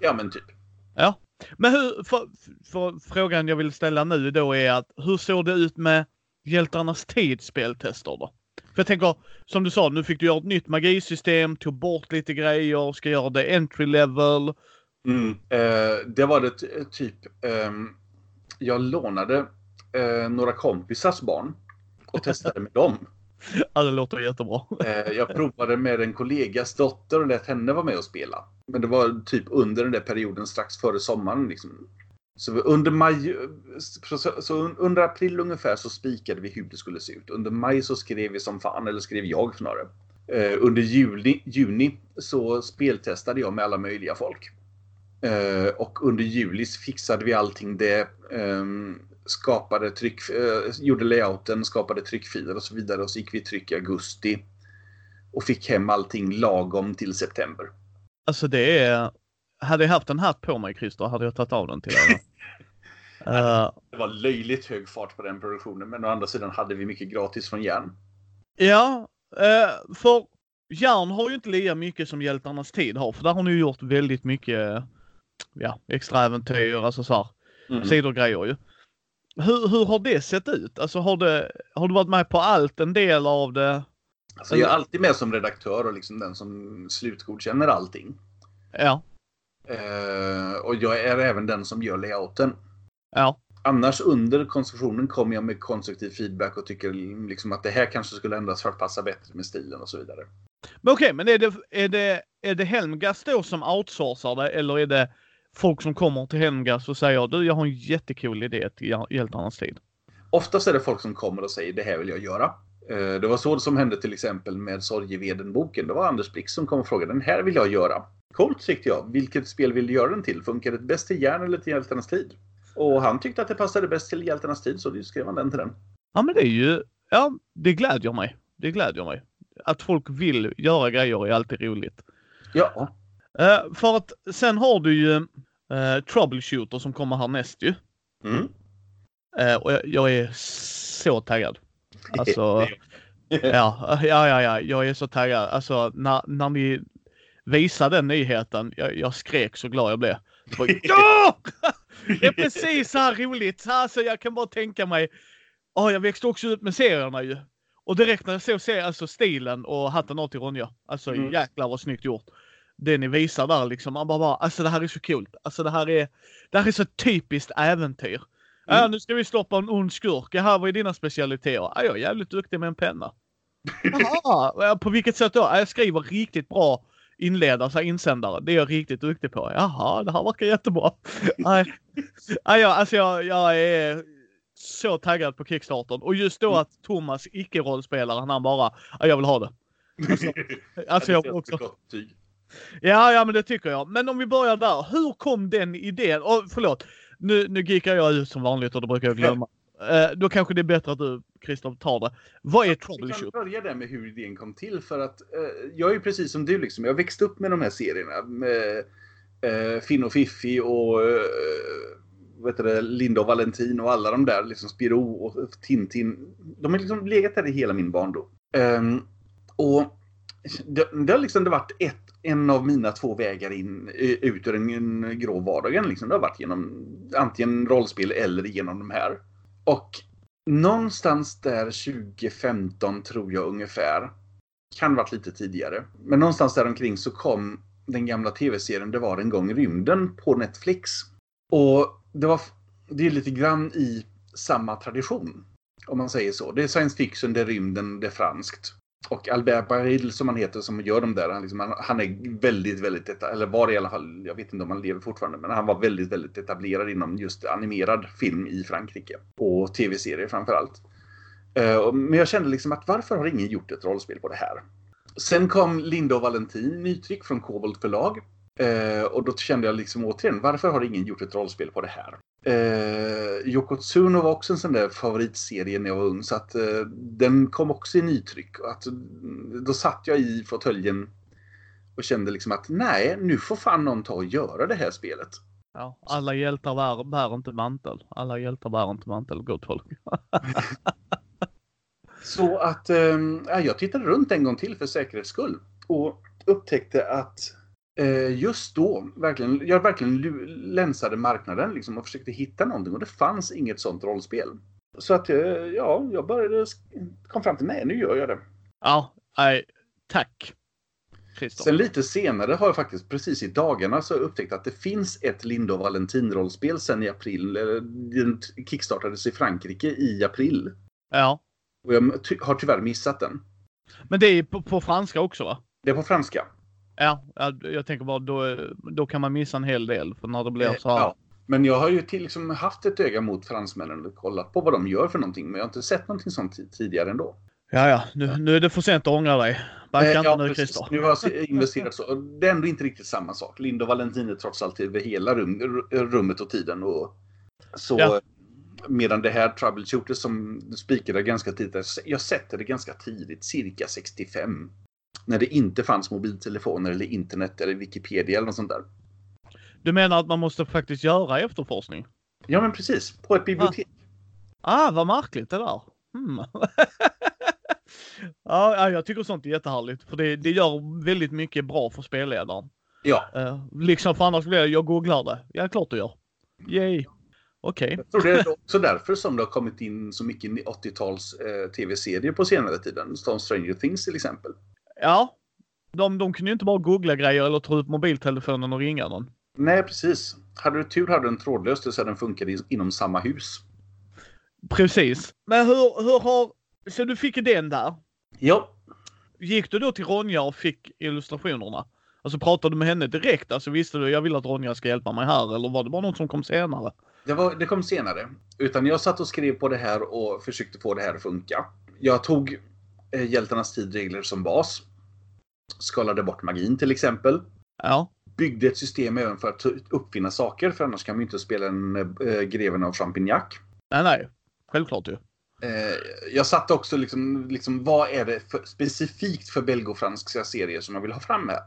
Ja, men typ. Ja. Men hur, för, för frågan jag vill ställa nu då är att hur såg det ut med hjältarnas tid speltester då? För jag tänker, som du sa, nu fick du göra ett nytt magisystem, tog bort lite grejer, ska göra det entry level. Mm. Eh, det var det typ, ehm, jag lånade eh, några kompisars barn och testade med dem. (laughs) Ja, det låter jättebra. Eh, jag provade med en kollegas dotter och lät henne vara med och spela. Men det var typ under den där perioden strax före sommaren. Liksom. Så under maj, så, så under april ungefär så spikade vi hur det skulle se ut. Under maj så skrev vi som fan, eller skrev jag snarare. Eh, under juli, juni så speltestade jag med alla möjliga folk. Eh, och under juli fixade vi allting det. ehm, skapade tryck, eh, gjorde layouten, skapade tryckfiler och så vidare. Och så gick vi i tryck i augusti. Och fick hem allting lagom till september. Alltså det är... Hade jag haft en hatt på mig Christer hade jag tagit av den till dig. uh, (laughs) Det var löjligt hög fart på den produktionen. Men å andra sidan hade vi mycket gratis från järn. ja, eh, för Järn har ju inte lika mycket som Hjältarnas tid har. För där har ni ju gjort väldigt mycket ja, extra äventyr, alltså så här, Mm. sidogrejer ju. Hur, hur har det sett ut? Alltså har, det, har du varit med på allt, en del av det? Alltså, jag är alltid med som redaktör och liksom den som slutgodkänner allting. Ja, Eh, och jag är även den som gör layouten. ja. Annars under konstruktionen kommer jag med konstruktiv feedback och tycker liksom att det här kanske skulle ändras för att passa bättre med stilen och så vidare. Men okej, men är det, är, det, är det Helmgas då som outsourcar det eller är det folk som kommer till Helmgas och säger du jag har en jättecool idé till Hjäl- Hjältarnas tid? Oftast är det folk som kommer och säger det här vill jag göra. Eh, Det var så som hände till exempel med Sorgeveden-boken. Det var Anders Blix som kom och frågade den här vill jag göra. Coolt tyckte jag. Vilket spel vill du göra den till? Funkar det bäst till järn eller till Hjältarnas tid? Och han tyckte att det passade bäst till Hjältarnas tid så då skrev han den till den. Ja men det är ju, ja det glädjer mig. Det glädjer mig. Att folk vill göra grejer är alltid roligt. Ja, Eh, för att sen har du ju uh, Troubleshooter som kommer härnäst ju. mm. Eh, och jag, jag är så taggad. Alltså, (laughs) ja, ja, ja, ja, jag är så taggad. Alltså när, när ni visade den nyheten, jag, jag skrek så glad jag blev. Bara, (laughs) ja! Det är precis så här roligt. Alltså jag kan bara tänka mig. Ja, jag växte också upp med serierna ju. Och direkt när jag såg serien, alltså stilen och hatten av till Ronja. Alltså Mm. jäklar vad snyggt gjort. Det ni visar där liksom, man bara, bara alltså det här är så kul. Alltså det här är, det här är så typiskt äventyr. Mm. nu ska vi stoppa en ond skurk. Ja, vad är dina specialiteter? Ja, jag är jävligt duktig med en penna. Jaha, (laughs) ja, på vilket sätt då? Ja, Jag skriver riktigt bra inledare, så här insändare. Det är jag riktigt duktig på. Jaha, det här verkar jättebra. (laughs) Nej, Nej, jag, alltså jag, jag är så taggad på Kickstarter. Och just då att Thomas, icke-rollspelaren, han bara, ja, jag vill ha det. Alltså, (laughs) alltså jag också. Ja, ja, men det tycker jag. Men om vi börjar där. Hur kom den idén? Och förlåt, nu, nu gickar jag ut som vanligt och det brukar jag glömma. Eh, då kanske det är bättre att du, Christoph, tar det. Vad är Vi kan troubleshoot? börja där med hur idén kom till. För att eh, jag är ju precis som du. Liksom. Jag växte upp med de här serierna. Med eh, Finn och Fiffi och eh, vad heter det, Linda och Valentin och alla de där. Liksom Spiro och Tintin. De har liksom legat där i hela min barndom. Ehm, och det, det har liksom det varit ett, en av mina två vägar in, ut ur den grå vardagen. Liksom. Det har varit genom antingen rollspel eller genom de här. Och någonstans där 2015 tror jag ungefär. Kan varit lite tidigare. Men någonstans där omkring så kom den gamla tv-serien Det var en gång rymden på Netflix. Och det var det är lite grann i samma tradition. Om man säger så. Det är science fiction, det är rymden, det är franskt. Och Albert Baril som han heter som gör de där, han, liksom, han, han är väldigt, väldigt, eller var i alla fall, jag vet inte om han lever fortfarande, men han var väldigt, väldigt etablerad inom just animerad film i Frankrike. Eh, och tv-serier framförallt. allt. Men jag kände liksom att varför har ingen gjort ett rollspel på det här? Sen kom Linda och Valentin, nytryck från Kobolt förlag. Uh, och då kände jag liksom återigen, varför har ingen gjort ett rollspel på det här? Eh, Yoko Tsuno var också en sån där favoritserie när jag var ung, så att eh, den kom också i nytryck. Och att, då satt jag i fåtöljen och kände liksom att nej, nu får fan någon ta och göra det här spelet. Ja, alla hjältar bär, bär inte mantel. Alla hjältar bär inte mantel, gott folk. (laughs) Så att eh, ja, jag tittade runt en gång till för säkerhets skull och upptäckte att just då, verkligen, jag verkligen länsade marknaden liksom, och försökte hitta någonting och det fanns inget sånt rollspel. Så att eh, ja, jag började, kom fram till nej, nu gör jag det. Ja, nej, tack. Christer? Sen lite senare har jag faktiskt precis i dagarna så upptäckt att det finns ett Linda och Valentin-rollspel sen i april. eh, Den kickstartades i Frankrike i april. Ja. Och jag har tyvärr missat den. Men det är på, på franska också va? Det är på franska. Ja, ja, jag tänker bara då, då kan man missa en hel del för när det blir Eh, så här. Ja. Men jag har ju till, liksom haft ett öga mot fransmännen och kollat på vad de gör för någonting. Men jag har inte sett någonting sånt ti- tidigare ändå. Ja, ja, nu, nu är det för sent att ångra dig. Backa Eh, inte ja, nu precis. Christer. Nu har jag investerat så. Det är ändå inte riktigt samma sak. Linda och Valentin är trots allt över hela rum, rummet och tiden. Och så, Ja. Medan det här Troubleshooter som spikade ganska tidigt. Jag sätter det ganska tidigt, cirka 65. När det inte fanns mobiltelefoner eller internet eller Wikipedia eller något sånt där. Du menar att man måste faktiskt göra efterforskning? Ja men precis, på ett bibliotek. Ah, vad märkligt det där. Hmm. (laughs) ja, ja, jag tycker sånt är jättehärligt. För det, det gör väldigt mycket bra för spelledaren. Ja, Uh, liksom för annars blir det, jag googlar det. Ja, klart du gör. Yay. Okej. jag tror det är också därför som det har kommit in så mycket 80-tals eh, tv-serier på senare tiden. Som Stranger Things till exempel. Ja. De, de kunde ju inte bara googla grejer eller ta upp mobiltelefonen och ringa någon. Nej, precis. Hade du tur hade du en trådlös, säga den funkade inom samma hus. Precis. Men hur, hur har... Så du fick den där. Ja, Gick du då till Ronja och fick illustrationerna? Alltså pratade du med henne direkt? Alltså visste du jag vill att Ronja ska hjälpa mig här eller var det bara något som kom senare? det, var, det kom senare. Utan jag satt och skrev på det här och försökte få det här att funka. Jag tog eh, Hjältarnas tid-regler som bas. Skalade bort magin till exempel. Ja. Byggde ett system även för att uppfinna saker, för annars kan man ju inte spela en äh, greven av Champignac. Nej, nej. Självklart ju. Eh, jag satte också liksom, liksom vad är det för, specifikt för belgofranska serier som jag vill ha fram här?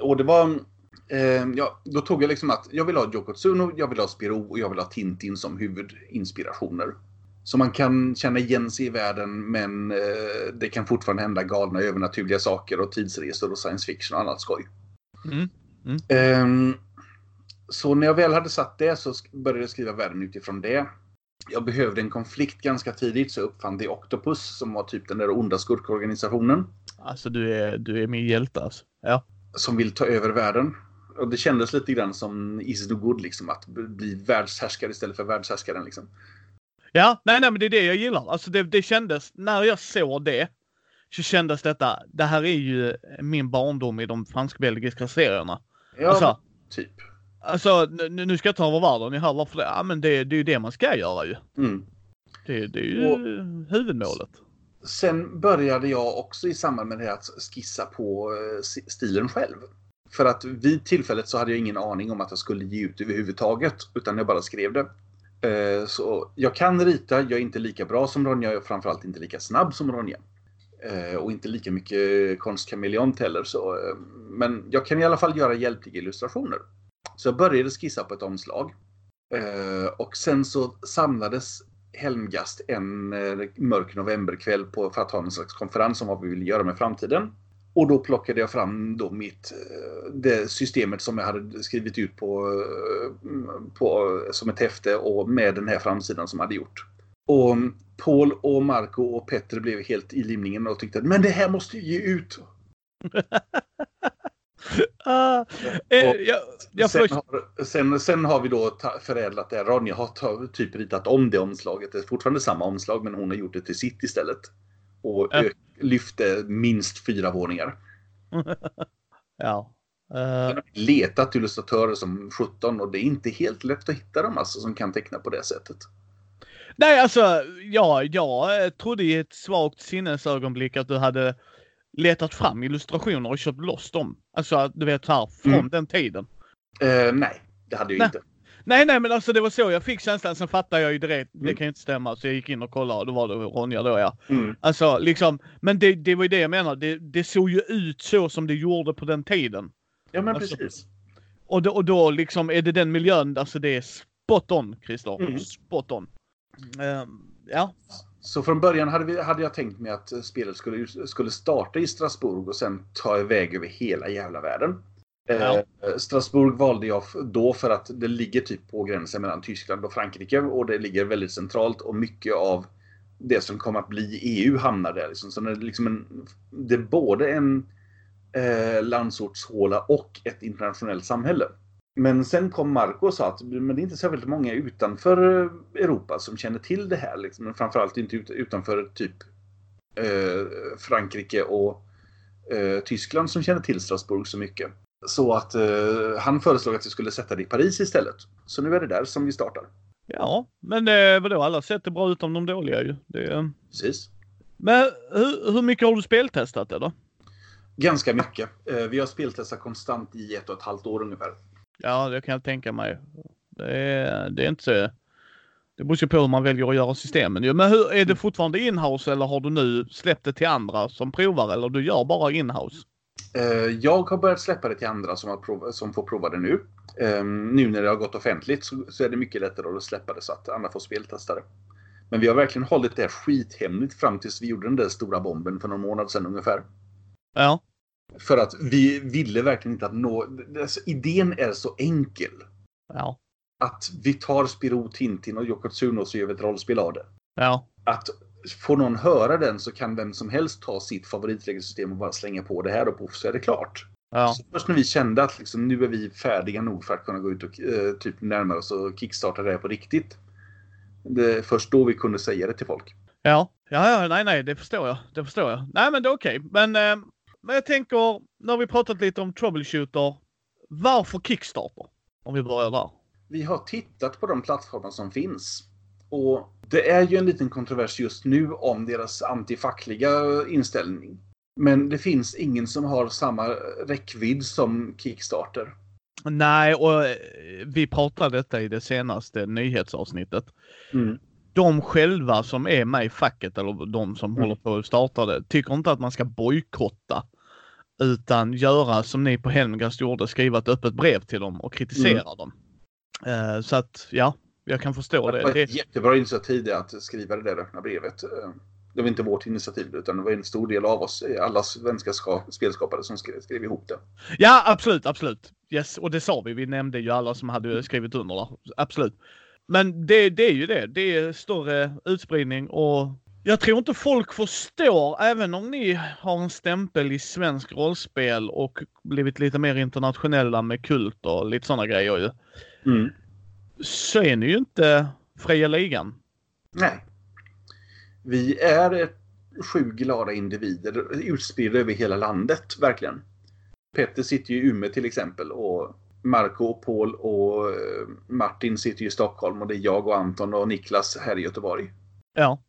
Och det var, eh, ja, då tog jag liksom att jag vill ha Yoko Tsuno, jag vill ha Spirou och jag vill ha Tintin som huvudinspirationer. Så man kan känna igen sig i världen men eh, det kan fortfarande hända galna övernaturliga saker och tidsresor och science fiction och annat skoj. Mm. Ehm, så när jag väl hade satt det så började jag skriva världen utifrån det. Jag behövde en konflikt ganska tidigt så jag uppfann The Octopus som var typ den där onda skurkorganisationen Alltså du är, du är min hjälte alltså. Ja. som vill ta över världen. Och det kändes lite grann som Is No Good liksom att bli världshärskare istället för världshärskaren liksom. Ja, nej, nej, men det är det jag gillar. Alltså det, det kändes, när jag såg det, så kändes detta, det här är ju min barndom i de fransk-belgiska serierna. Ja, Alltså, typ. alltså nu, nu ska jag ta över världen, ni hör varför det, ja men det, det är ju det man ska göra ju. Mm. Det, det är ju Och- huvudmålet. Sen började jag också i samband med det att skissa på eh, stilen själv. För att vid tillfället så hade jag ingen aning om att jag skulle ge ut överhuvudtaget. Utan jag bara skrev det. Eh, så jag kan rita, jag är inte lika bra som Ronja, jag är framförallt inte lika snabb som Ronja. Eh, och inte lika mycket konstkameleont heller. Så, eh, men jag kan i alla fall göra hjälpliga illustrationer. Så jag började skissa på ett omslag. Och sen så samlades Helmgast en mörk novemberkväll på, för att ha en slags konferens om vad vi ville göra med framtiden. Och då plockade jag fram då mitt, eh, det systemet som jag hade skrivit ut på, eh, på, som ett häfte och med den här framsidan som jag hade gjort. Och Paul och Marco och Petter blev helt i limningen och tyckte att men det här måste ju ge ut. (laughs) Ah, eh, Och jag, jag sen, har, sen, sen har vi då ta, förädlat det. Ronja har ta, typ ritat om det omslaget. Det är fortfarande samma omslag men hon har gjort det till sitt istället. Och Ja. lyfte minst fyra våningar. (laughs) ja. Eh, Jag har letat illustratörer som 17 och det är inte helt lätt att hitta dem alltså som kan teckna på det sättet. nej, alltså, ja, jag eh, trodde i ett svagt sinnesögonblick att du hade letat fram illustrationer och köpt loss dem. Alltså, du vet här, från Mm. den tiden. Eh, nej, det hade jag Nej. inte. Nej, nej, men alltså det var så jag fick känslan. Sen fattade jag ju direkt, det Mm. kan ju inte stämma. Så jag gick in och kollade och då var det Ronja då ja. Mm. Alltså liksom, men det, det var ju det jag menar. Det, det såg ju ut så som det gjorde på den tiden. Ja men Alltså- precis. Och då, och då liksom är det den miljön, alltså det är spot on Christer. Mm. Spot on. Ehm, ja. Så från början hade, vi, hade jag tänkt mig att spelet skulle, skulle starta i Strasbourg och sen ta iväg över hela jävla världen. Ja. Eh, Strasbourg valde jag då för att det ligger typ på gränsen mellan Tyskland och Frankrike och det ligger väldigt centralt och mycket av det som kommer att bli EU hamnar där. Liksom. Så det är, liksom en, det är både en eh, landsortshåla och ett internationellt samhälle. Men sen kom Marco och sa att men det är inte särskilt många utanför eh, Europa som känner till det här. Liksom. Men framförallt inte utanför typ eh, Frankrike och eh, Tyskland som känner till Strasbourg så mycket. Så att eh, han föreslog att vi skulle sätta det i Paris istället. Så nu är det där som vi startar. Ja, men det, vadå, alla sätt är bra utom de dåliga ju. Det, Precis. Men hur, hur mycket har du speltestat det då? Ganska mycket. Eh, vi har speltestat konstant i ett och ett halvt år ungefär. Ja, det kan jag tänka mig. Det är, det är inte så... Det beror ju på hur man väljer att göra systemen. Men hur, är det fortfarande inhouse eller har du nu släppt det till andra som provar eller du gör bara inhouse? Eh, jag har börjat släppa det till andra som, prov, som får prova det nu. Ehm, nu när det har gått offentligt så, så är det mycket lättare att släppa det så att andra får speltesta det. Men vi har verkligen hållit det skithemligt fram tills vi gjorde den där stora bomben för någon månad sedan ungefär. Ja. För att vi ville verkligen inte att nå... Alltså, idén är så enkel. Ja. Att vi tar Spiro, Tintin och Yoko Tsuno och så gör vi ett rollspel av det. Ja. Att får någon höra den så kan vem som helst ta sitt favoritregelsystem och bara slänga på det här och poff så är det klart. Ja. Så först när vi kände att liksom, nu är vi färdiga nog för att kunna gå ut och eh, typ närma oss och kickstarta det här på riktigt. Det är först då vi kunde säga det till folk. Ja, ja, ja nej, nej, det förstår jag. Det förstår jag. Nej, men det är okej. Okay. Men, eh, men jag tänker, när vi pratat lite om troubleshooter, varför Kickstarter? Om vi börjar där. Vi har tittat på de plattformar som finns. Och det är ju en liten kontrovers just nu om deras antifackliga inställning. Men det finns ingen som har samma räckvidd som Kickstarter. Nej, och eh, vi pratade detta i det senaste nyhetsavsnittet. Mm. De själva som är med i facket, eller de som mm. håller på att starta det, tycker inte att man ska bojkotta. Utan göra som ni på Helmgast gjorde, skriva ett öppet brev till dem och kritisera mm. dem. Uh, så att, ja, jag kan förstå det. Det var ett jättebra initiativ att skriva det där öppna brevet. Eh, det var inte vårt initiativ utan det var en stor del av oss, alla svenska spelskapare som skrev, skrev ihop det. Ja, absolut, absolut. Yes, och det sa vi. Vi nämnde ju alla som hade skrivit under där. Absolut. Men det, det är ju det. Det är större utspridning och jag tror inte folk förstår, även om ni har en stämpel i svensk rollspel och blivit lite mer internationella med kult och lite sådana grejer ju. Mm. Så är ni ju inte fria ligan. Nej. Vi är sju glada individer utspridda över hela landet, verkligen. Petter sitter ju i Umeå till exempel och Marco, och Paul och eh, Martin sitter ju i Stockholm och det är jag och Anton och Niklas här i Göteborg. Ja.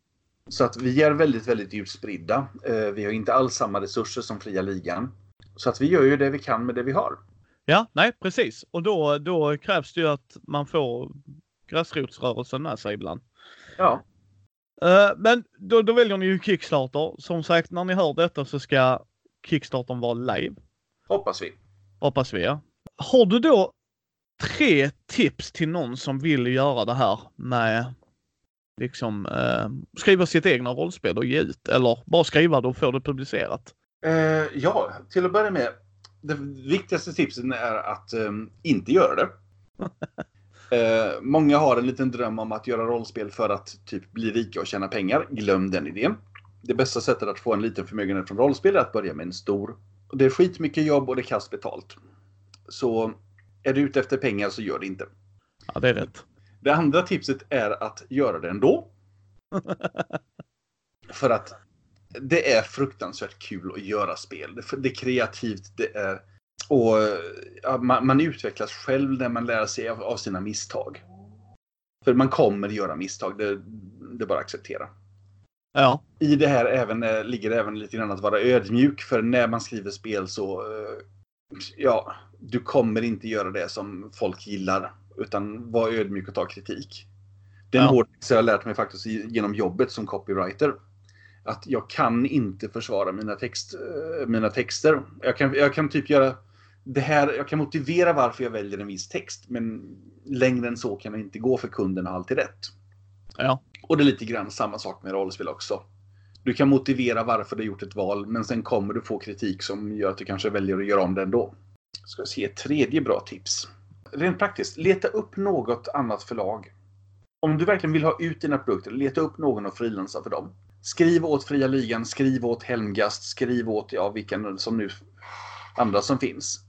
Så att vi är väldigt, väldigt utspridda. Eh, vi har inte alls samma resurser som fria ligan. Så att vi gör ju det vi kan med det vi har. Ja, nej precis. Och då, då krävs det ju att man får gräsrotsrörelsen med sig ibland. Ja. Uh, men då, då väljer ni ju Kickstarter. Som sagt, när ni hör detta så ska Kickstartern vara live. Hoppas vi. Hoppas vi, ja. Har du då tre tips till någon som vill göra det här med liksom uh, skriva sitt egna rollspel och ge ut eller bara skriva det och få det publicerat? Uh, ja, till att börja med. Det viktigaste tipsen är att um, inte göra det. (laughs) Eh, många har en liten dröm om att göra rollspel för att typ bli rika och tjäna pengar. Glöm den idén. Det bästa sättet att få en liten förmögenhet från rollspel är att börja med en stor. Det är skitmycket jobb och det är kast betalt. Så är du ute efter pengar så gör det inte. Ja, det är rätt. Det andra tipset är att göra det ändå. (laughs) för att det är fruktansvärt kul att göra spel. Det är kreativt, det är och ja, man, man, utvecklas själv när man lär sig av, av, sina misstag. För man kommer göra misstag, det, det är bara att acceptera. Ja. I det här även, eh, ligger det även lite grann att vara ödmjuk, för när man skriver spel så... Eh, ja, du kommer inte göra det som folk gillar. Utan var ödmjuk och ta kritik. Den ja. hård jag har lärt mig faktiskt genom jobbet som copywriter. Att jag kan inte försvara mina, text, eh, mina texter. Jag kan, jag kan typ göra det här, jag kan motivera varför jag väljer en viss text, men längre än så kan jag inte gå för kunden har alltid rätt. Ja. Och det är lite grann samma sak med rollspel också. Du kan motivera varför du gjort ett val, men sen kommer du få kritik som gör att du kanske väljer att göra om det ändå. Ska jag se ett tredje bra tips. Rent praktiskt, leta upp något annat förlag. Om du verkligen vill ha ut dina produkter, leta upp någon och frilansa för dem. Skriv åt Fria Ligan, skriv åt Helmgast, skriv åt, ja, vilka som nu andra som finns.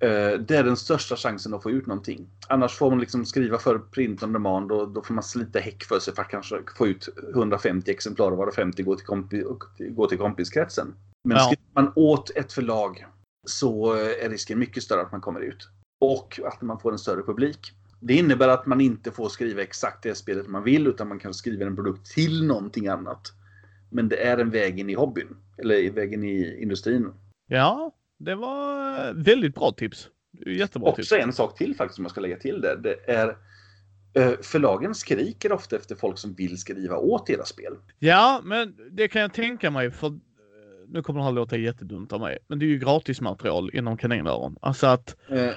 Eh, det är den största chansen att få ut någonting. Annars får man liksom skriva för print on demand och då får man slita häck för sig för att kanske få ut 150 exemplar och vara 50 går till, kompi går till kompiskretsen. Men ja. skriver man åt ett förlag så är risken mycket större att man kommer ut. Och att man får en större publik. Det innebär att man inte får skriva exakt det spelet man vill utan man kan skriva en produkt till någonting annat. Men det är en väg in i hobbyn. Eller vägen i industrin. Ja, det var väldigt bra tips. Jättebra Också tips. en sak till faktiskt som jag ska lägga till där. Det är eh, Förlagen skriker ofta efter folk som vill skriva åt era spel. Ja, men det kan jag tänka mig för eh, nu kommer det här låta jättedumt av mig, men det är ju gratismaterial inom kaninöron. Alltså att, eh.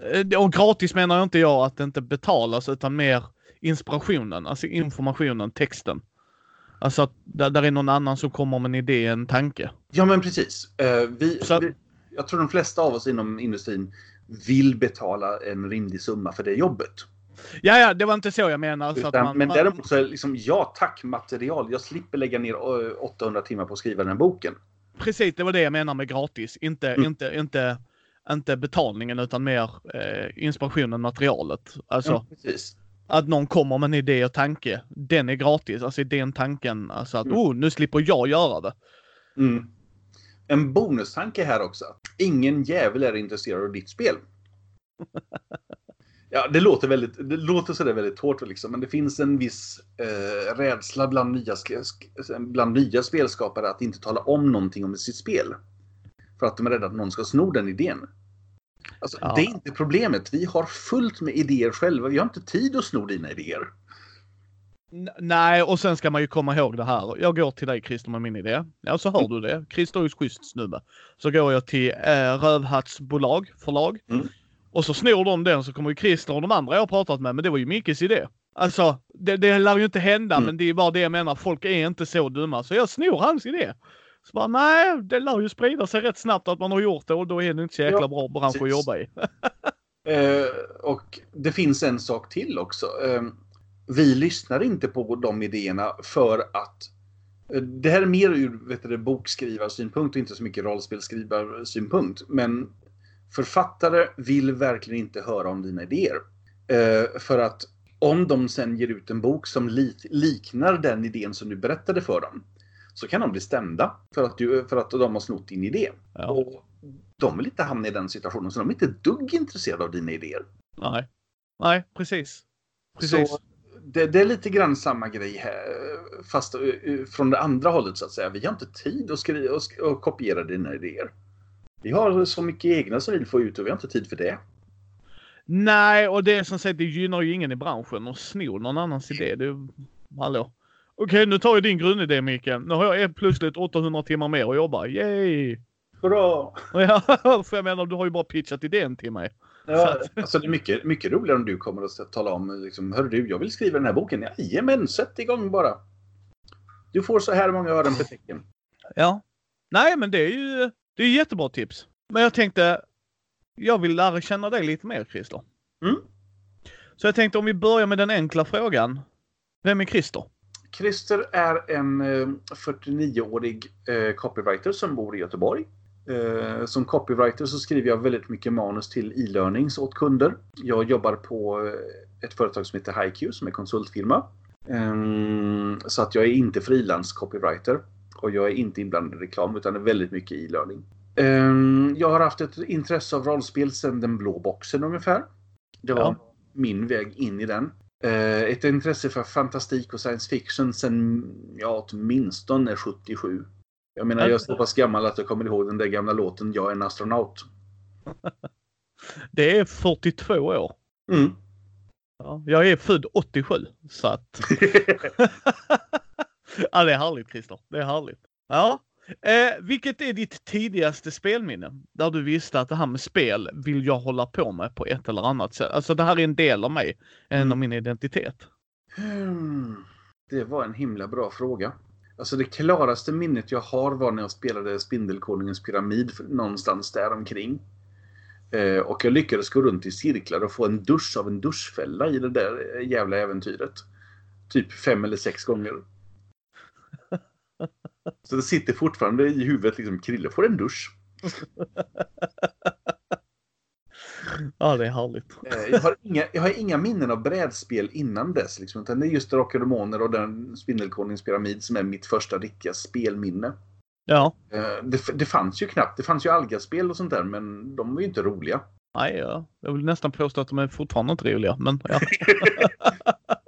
Eh och gratis menar inte jag att det inte betalas utan mer inspirationen, alltså informationen, texten. Alltså att där, där är någon annan som kommer med en idé, en tanke. Ja men precis. Uh, vi, att, vi, jag tror de flesta av oss inom industrin vill betala en rimlig summa för det jobbet. Ja, ja, det var inte så jag menar. Utan, man, men däremot så är liksom, ja tack material. Jag slipper lägga ner 800 timmar på att skriva den här boken. Precis, det var det jag menar med gratis. Inte, mm. inte, inte, inte betalningen utan mer eh, inspirationen, materialet. Alltså, ja. Att någon kommer med en idé och tanke. Den är gratis. Alltså idén, tanken. Alltså att, mm. oh, nu slipper jag göra det. Mm. En bonustanke här också. Ingen jävel är intresserad av ditt spel. (laughs) Ja, det låter, väldigt, det låter sådär väldigt hårt liksom, men det finns en viss eh, rädsla bland nya, bland nya spelskapare att inte tala om någonting om sitt spel. För att de är rädda att någon ska sno den idén. Alltså, ja. Det är inte problemet. Vi har fullt med idéer själva. Vi har inte tid att sno dina idéer. Nej, och sen ska man ju komma ihåg det här. Jag går till dig Christer med min idé. Ja, så hör mm. du det. Christer är ju schysst snubbe. Så går jag till eh, Rövhattsbolag, förlag. Mm. Och så snor de den så kommer ju Christer och de andra jag har pratat med, men det var ju Mickes idé. Alltså, det, det lär ju inte hända, mm. men det är bara det jag menar. Folk är inte så dumma, så jag snor hans idé. Så bara, nej, det lär ju sprida sig rätt snabbt att man har gjort det och då är det inte så jäkla ja, bra bransch precis. att jobba i. uh, (laughs) och det finns en sak till också. Uh, vi lyssnar inte på de idéerna för att uh, det här är mer ur vet du, bokskrivarsynpunkt och inte så mycket rollspelskrivarsynpunkt. Men Författare vill verkligen inte höra om dina idéer. Eh, för att om de sen ger ut en bok som li liknar den idén som du berättade för dem så kan de bli stämda för att, du, för att de har snott din idé. Ja. Och de vill inte hamna i den situationen, så de är inte dugg intresserade av dina idéer. Nej, Nej precis. precis. Så det, det, är lite grann samma grej här, fast eh, eh, från det andra hållet så att säga. Vi har inte tid att, skriva, och, och kopiera dina idéer. Vi har så mycket egna som vi vill få ut och vi har inte tid för det. Nej, och det är som sagt, det gynnar ju ingen i branschen att sno någon annans idé. Det, hallå. Okej, nu tar jag din grundidé Mikael. Nu har jag plötsligt 800 timmar mer att jobba. Yay! Hurra! Ja, (laughs) för jag menar, du har ju bara pitchat idén till mig. Ja, alltså det är mycket, mycket roligare om du kommer att tala om, liksom, hör du, jag vill skriva den här boken. Jajamän, sätt igång bara. Du får så här många öron per tecken. Ja. Nej, men det är ju, det är jättebra tips. Men jag tänkte, jag vill lära känna dig lite mer Christer. Mm. Så jag tänkte om vi börjar med den enkla frågan. Vem är Christer? Christer är en 49-årig eh, copywriter som bor i Göteborg. Eh, som copywriter så skriver jag väldigt mycket manus till e-learnings åt kunder. Jag jobbar på eh, ett företag som heter HiQ som är konsultfirma. Ehm, så att jag är inte frilans copywriter. Och jag är inte inblandad i reklam utan är väldigt mycket e-learning. Ehm, jag har haft ett intresse av rollspel sedan den blå boxen ungefär. Det var ja. min väg in i den. Eh, ett intresse för fantastik och science fiction sedan ja, åtminstone 77. Jag menar, jag är så pass gammal att jag kommer ihåg den där gamla låten Jag är en astronaut. (laughs) Det är 42 år. Mm. Ja, jag är född 87, så att... (laughs) (laughs) ja, det är härligt Christer. Det är härligt. Ja. Eh, vilket är ditt tidigaste spelminne? Där du visste att det här med spel vill jag hålla på med på ett eller annat sätt. Alltså det här är en del av mig, en mm. av min identitet. Hmm. Det var en himla bra fråga. Alltså det klaraste minnet jag har var när jag spelade Spindelkonungens pyramid någonstans där omkring. Eh, och jag lyckades gå runt i cirklar och få en dusch av en duschfälla i det där jävla äventyret. Typ fem eller sex gånger. (laughs) (laughs) Så det sitter fortfarande i huvudet liksom, Krille får en dusch. ja, det är härligt. Eh, jag, har inga, jag har inga minnen av brädspel innan dess. Liksom, utan det är just Drakar och Demoner och den Spindelkonungens pyramid som är mitt första riktiga spelminne. Ja. Eh, det, det fanns ju knappt. Det fanns ju Alga-spel och sånt där, men de var ju inte roliga. Nej, ja. jag vill nästan påstå att de är fortfarande inte roliga, men ja. (laughs)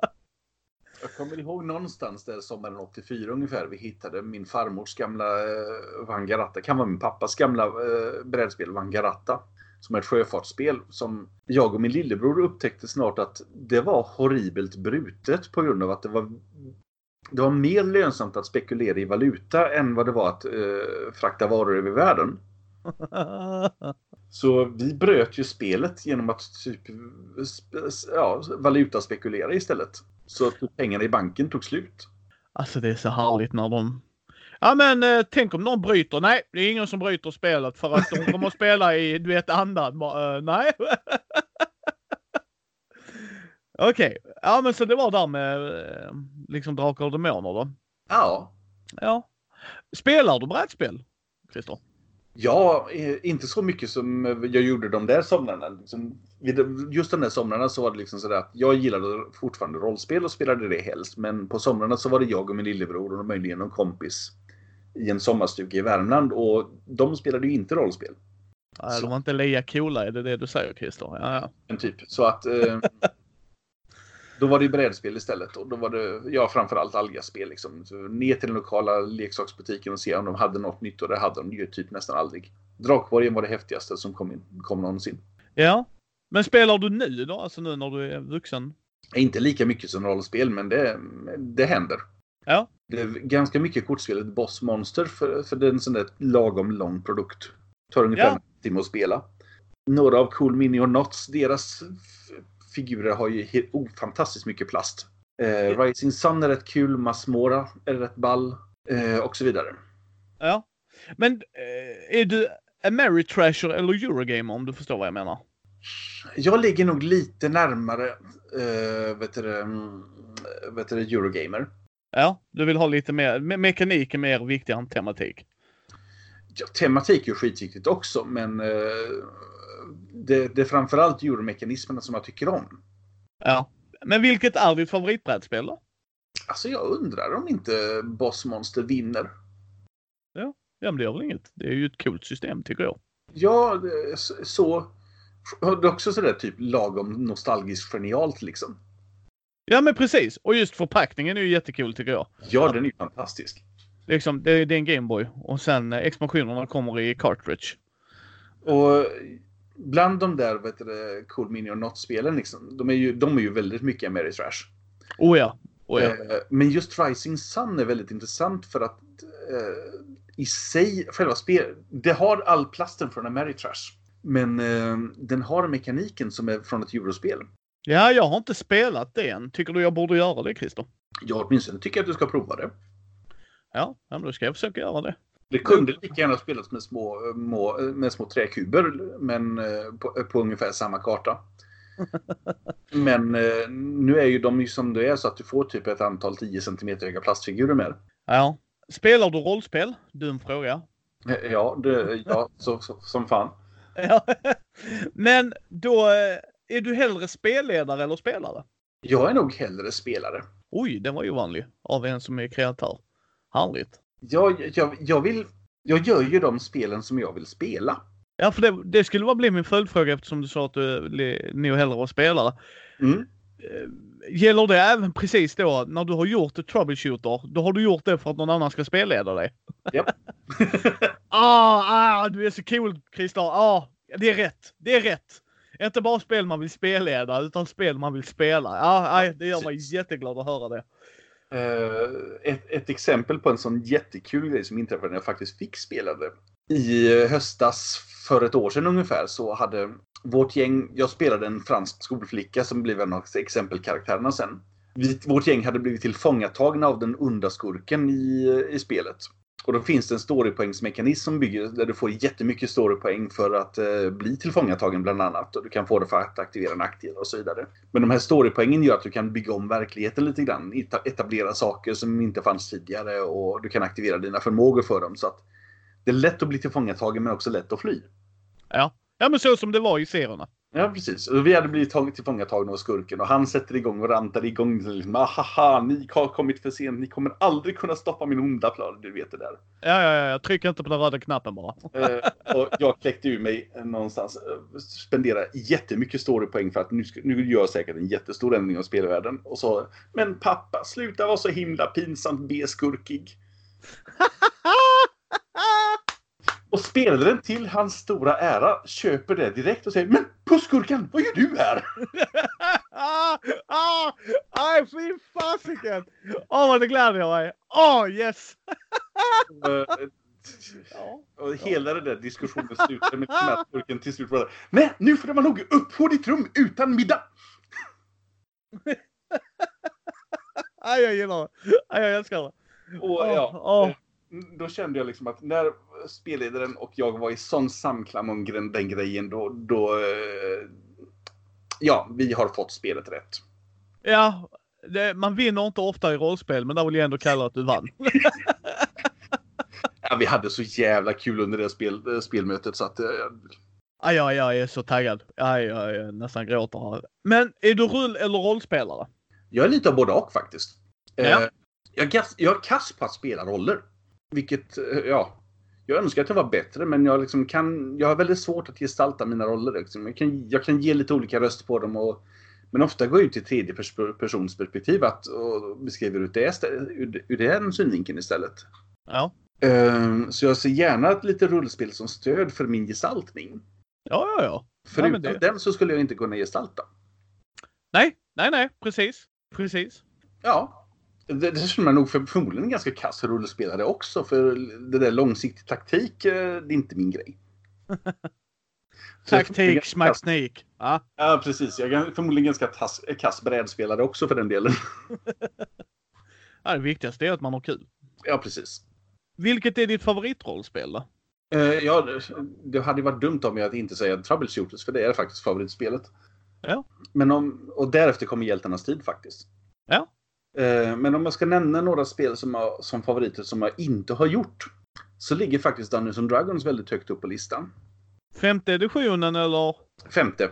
Jag kommer ihåg någonstans där sommaren 84 ungefär. Vi hittade min farmors gamla eh, Vangaratta. Kan vara min pappas gamla eh, brädspel Vangaratta. Som är ett sjöfartsspel som jag och min lillebror upptäckte snart att det var horribelt brutet på grund av att det var det var mer lönsamt att spekulera i valuta än vad det var att eh, frakta varor över världen. Så vi bröt ju spelet genom att typ ja, valutaspekulera istället. Så att pengarna i banken tog slut. Alltså det är så härligt när de... Ja men eh, tänk om någon bryter. Nej, det är ingen som bryter spelet för att de kommer att spela i, du vet, andan. Uh, nej. (laughs) Okej, okay. ja men så det var där med eh, liksom Drakar och Demoner då? Ja. Ja. Spelar du brädspel, Christer? Ja, inte så mycket som jag gjorde de där somrarna. Liksom, just de där somrarna så var det liksom sådär att jag gillade fortfarande rollspel och spelade det helst. Men på somrarna så var det jag och min lillebror och möjligen någon kompis i en sommarstuga i Värmland och de spelade ju inte rollspel. Ja, de var inte lika coola, är det det du säger Christer? Ja, ja. En typ. Så att eh, (laughs) Då var det brädspel istället och då var det ja, framförallt Alga-spel. Liksom. Så ner till den lokala leksaksbutiken och se om de hade något nytt och det hade de ju typ nästan aldrig. Drakborgen var det häftigaste som kom, in, kom någonsin. Ja, men spelar du nu då? Alltså nu när du är vuxen? Inte lika mycket som rollspel, men det, det händer. Ja. Det är ganska mycket kortspelet Boss Monster för, för det är en sån där lagom lång produkt. Tar ungefär ja. en timme att spela. Några av Cool Mini och Knots, deras figurer har ju helt, oh, fantastiskt mycket plast. Eh, Rising Sun är rätt kul, Masmora är rätt ball eh, och så vidare. Ja. Men eh, är du Ameritrasher eller Eurogamer om du förstår vad jag menar? Jag ligger nog lite närmare eh, vet du, mm, vet du, Eurogamer. Ja, du vill ha lite mer, me mekanik är mer viktig än tematik. Ja, tematik är ju skitviktigt också, men eh, det, det är framförallt euromekanismerna som jag tycker om. Ja. Men vilket är ditt favoritbrädspel då? Alltså jag undrar om inte Boss Monster vinner. Ja, ja men det gör väl inget. Det är ju ett coolt system tycker jag. Ja, så. Det är också sådär typ lagom nostalgiskt genialt liksom. Ja men precis. Och just förpackningen är ju jättekul tycker jag. Ja, den är ju fantastisk. Liksom, det, det är en Gameboy och sen expansionerna kommer i cartridge. Och bland de där vet du, Cool Mini och Not-spelen, liksom, de, är ju, de är ju väldigt mycket Ameritrash. Oh ja. Oh ja. Eh, men just Rising Sun är väldigt intressant för att eh, i sig, själva spel, det har all plasten från Ameritrash. Men eh, den har mekaniken som är från ett eurospel. Ja, jag har inte spelat det än. Tycker du jag borde göra det, Christer? Ja, åtminstone tycker jag att du ska prova det. Ja, men då ska jag försöka göra det. Det kunde lika gärna spelats med små, må, med små träkuber, men eh, på, på ungefär samma karta. (laughs) men eh, nu är ju de ju som det är så att du får typ ett antal 10 cm höga plastfigurer med. Ja. Spelar du rollspel? Dum fråga. Eh, ja, det, ja så, så, som fan. (laughs) Ja. Men då är du hellre spelledare eller spelare? Jag är nog hellre spelare. Oj, den var ju vanlig av en som är kreatör. Härligt. Jag, jag, jag, vill, jag gör ju de spelen som jag vill spela. Ja, för det, det skulle bara bli min följdfråga eftersom du sa att du nog hellre var spelare. Mm. Eh, gäller det även precis då när du har gjort ett troubleshooter? Då har du gjort det för att någon annan ska spelleda dig? Japp. (laughs) ah, ah, du är så cool Christer. Ah, det är rätt. Det är rätt. Inte bara spel man vill spelleda utan spel man vill spela. Ja, ah, det gör mig jätteglad att höra det. Eh, ett, ett, exempel på en sån jättekul grej som inträffade när jag faktiskt fick spela det. I höstas för ett år sedan ungefär så hade vårt gäng, jag spelade en fransk skolflicka som blev en av exempelkaraktärerna sen. Vi, vårt gäng hade blivit tillfångatagna av den onda skurken i, i spelet. Och då finns det en storypoängsmekanism som bygger där du får jättemycket storypoäng för att eh, bli tillfångatagen bland annat. Och du kan få det för att aktivera en aktiv och så vidare. Men de här storypoängen gör att du kan bygga om verkligheten lite grann. Etablera saker som inte fanns tidigare och du kan aktivera dina förmågor för dem. Så att det är lätt att bli tillfångatagen men också lätt att fly. Ja. Ja men så som det var i serierna. Ja, precis. Och vi hade blivit tagit tillfångatagna av skurken och han sätter igång och rantar igång. Liksom, Ahaha, ni har kommit för sent. Ni kommer aldrig kunna stoppa min onda plan. Du vet det där. Ja, ja, ja. Jag trycker inte på den röda knappen bara. (laughs) Eh, och jag kläckte ur mig någonstans. Eh, spenderade jättemycket storypoäng för att nu, nu gör jag säkert en jättestor ändring av spelvärlden. Och så, men pappa, sluta vara så himla pinsamt B-skurkig. (laughs) Och spelaren till hans stora ära köper det direkt och säger Men pussgurkan, vad gör du här? ah, (laughs) ah, aj, fy fasiken! Åh, vad det gläder jag mig. Åh, yes! Eh, (laughs) och hela den där diskussionen slutar med skurken till slut bara Nej, nu får man nog upp på ditt rum utan middag! (laughs) aj, jag gillar det. Aj, jag älskar det. Och ja, åh. Eh, då kände jag liksom att när spelledaren och jag var i sån samklang om den grejen då, då eh, ja, vi har fått spelet rätt. Ja, det, man vinner inte ofta i rollspel, men där vill jag ändå kalla att du vann. (laughs) Ja, vi hade så jävla kul under det spel, eh, spelmötet så att eh, Aj, aj, jag är så taggad. Aj, aj, jag nästan gråter här. Men är du rull eller rollspelare? jag är lite av både och faktiskt. Eh, Ja. jag, jag är kass på att spela roller. Vilket, eh, ja. Jag önskar att jag var bättre men jag, liksom kan, jag har väldigt svårt att gestalta mina roller. Liksom. Jag, kan, jag kan ge lite olika röster på dem. Och, men ofta går jag ut i tredje pers- persons perspektiv att, och beskriver ut det, ur, ur den synvinkeln istället. Ja. Ehm, så jag ser gärna ett lite rullspel som stöd för min gestaltning. Ja, ja, ja. Förutom men det- den så skulle jag inte kunna gestalta. Nej, nej, nej, precis. Precis. Ja. Det, känner man nog för, förmodligen en ganska kass rullspelare också. För det där långsiktig taktik, eh, det är inte min grej. (laughs) Jag är Taktik, sneak. Ja. Ja, precis. Jag är förmodligen ganska tass, kass brädspelare också för den delen. (laughs) ja, det viktigaste är att man har kul. Ja, precis. Vilket är ditt favoritrollspel då? Eh, ja, det- hade ju varit dumt mig att inte säga Troubleshooters, för det är faktiskt favoritspelet. Ja. Men om, och därefter kommer Hjältarnas tid faktiskt. Ja. Eh, Men om jag ska nämna några spel som, jag, som favoriter som jag inte har gjort. Så ligger faktiskt Dungeons and Dragons väldigt högt upp på listan. Femte editionen eller? Femte.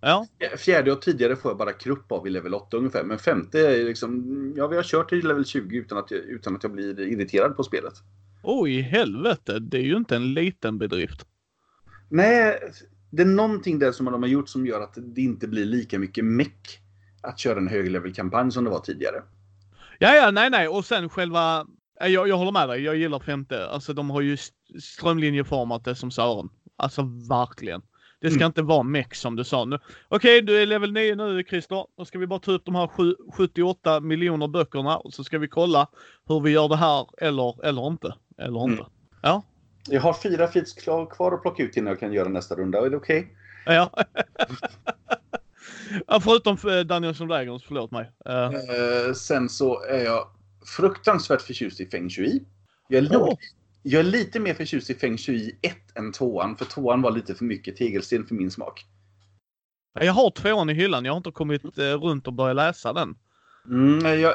Ja. Fjärde och tidigare får jag bara krupp av i level 8 ungefär. Men femte är liksom, ja vi har kört till level 20 utan att jag, utan att jag blir irriterad på spelet. Oj, helvete. Det är ju inte en liten bedrift. Nej, det är någonting där som de har gjort som gör att det inte blir lika mycket meck att köra en höglevel-kampanj som det var tidigare. Ja, ja, nej, nej. Och sen själva... Ja, Jag, jag håller med dig. Jag gillar femte. Alltså de har ju st- strömlinjeformat det som Sören. Alltså verkligen. Det ska Mm. inte vara meck som du sa nu. Okej, du är level 9 nu Christer. Då ska vi bara ta upp de här sju- 78 miljoner böckerna och så ska vi kolla hur vi gör det här eller, eller inte. Eller Mm. inte. Ja. Jag har fyra klar- kvar att plocka ut innan jag kan göra nästa runda. Är det okej? Ja. (laughs) ja, förutom eh, and Dragons, förlåt mig. Eh, sen så är jag fruktansvärt förtjust i Feng Shui. Jag är, Åh. jag är lite mer förtjust i Feng Shui 1 än 2 för 2 var lite för mycket tegelsten för min smak. jag har tvåan i hyllan. Jag har inte kommit runt och börjat läsa den. Mm, jag,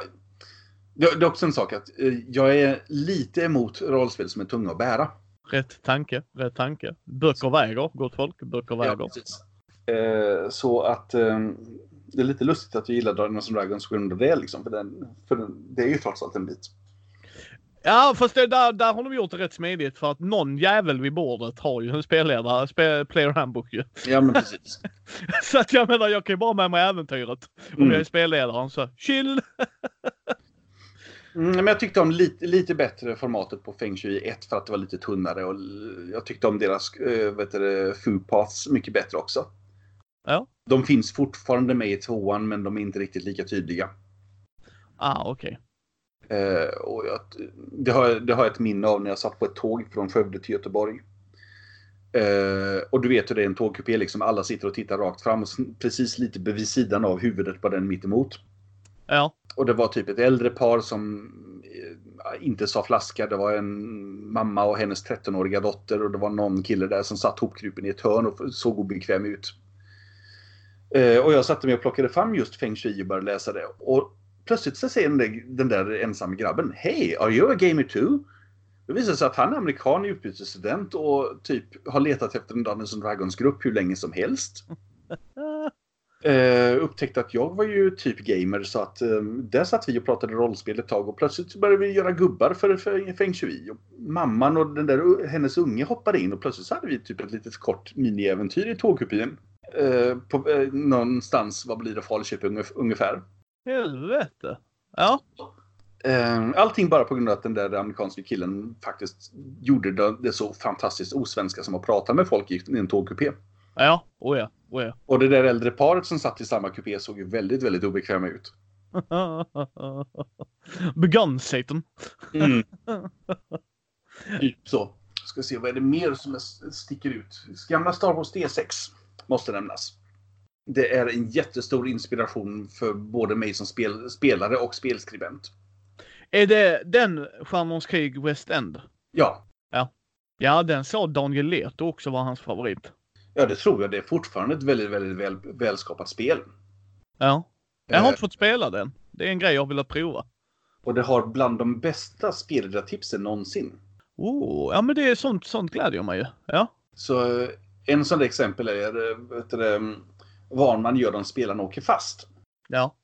det är också en sak att jag är lite emot rollspel som är tunga att bära. Rätt tanke, rätt tanke. Böcker väger, gott folk. Böcker väger. precis. Eh, så att eh, det är lite lustigt att jag gillar Dungeons and Dragons på grund av det. Liksom, för den, för den, det är ju trots allt en bit. Ja, fast det, där, där har de gjort det rätt smidigt för att någon jävel vid bordet har ju en spelledare, spe, player handbook ju. Ja, men precis. (laughs) Så att jag menar, jag kan ju bara med mig äventyret. Om Mm. jag är spelledaren så chill! Mm, men jag tyckte om lite, lite bättre formatet på Feng Shui 1 för att det var lite tunnare. Och jag tyckte om deras äh, vet du, Foo Paths mycket bättre också. Ja. De finns fortfarande med i tvåan men de är inte riktigt lika tydliga. Ah, okej. Eh, och jag, det, har, det har jag ett minne av när jag satt på ett tåg från Skövde till Göteborg. Eh, och du vet hur det är en tågkupé, liksom alla sitter och tittar rakt fram och precis lite vid sidan av huvudet på den mittemot. Ja. Och det var typ ett äldre par som eh, inte sa flaska. Det var en mamma och hennes 13-åriga dotter och det var någon kille där som satt hopkrupen i ett hörn och såg obekväm ut. Eh, och jag satte mig och plockade fram just Feng Shui och började läsa det. Och plötsligt så säger den där, den där ensamma grabben Hej, are you a gamer too? Det visar sig att han är amerikan, utbytesstudent och typ har letat efter en Dungeons and Dragons-grupp hur länge som helst. Uh, (laughs) upptäckte att jag var ju typ gamer så att um, där satt vi och pratade rollspel ett tag och plötsligt började vi göra gubbar för, för Feng Shui. Och mamman och den där, hennes unge hoppade in och plötsligt så hade vi typ ett litet kort miniäventyr i tågkupén. Uh, på, uh, någonstans, vad blir det, Falköping ungefär. Helvete! Ja. Allting bara på grund av att den där amerikanska killen faktiskt gjorde det så fantastiskt osvenska som att prata med folk i en tågkupé. Ja, oh ja, oh ja. Och det där äldre paret som satt i samma kupé såg ju väldigt, väldigt obekväma ut. (laughs) Begun Satan. Mm. (laughs) typ så. Ska se, vad är det mer som sticker ut? Gamla Star Wars D6 måste nämnas. Det är en jättestor inspiration för både mig som spel, spelare och spelskribent. Är det den Stjärnornas krig West End? Ja. Ja. Ja, den sa Daniel Leto också var hans favorit. Ja, det tror jag. Det är fortfarande ett väldigt, väldigt väl, välskapat spel. Ja. Jag har eh. inte fått spela den. Det är en grej jag velat prova. Och det har bland de bästa spelledartipsen någonsin. Oh, ja men det är sånt, sånt glädjer mig ju. Ja. Så eh, en sån exempel är eh, vet du, vad man gör om spelarna åker fast. Ja.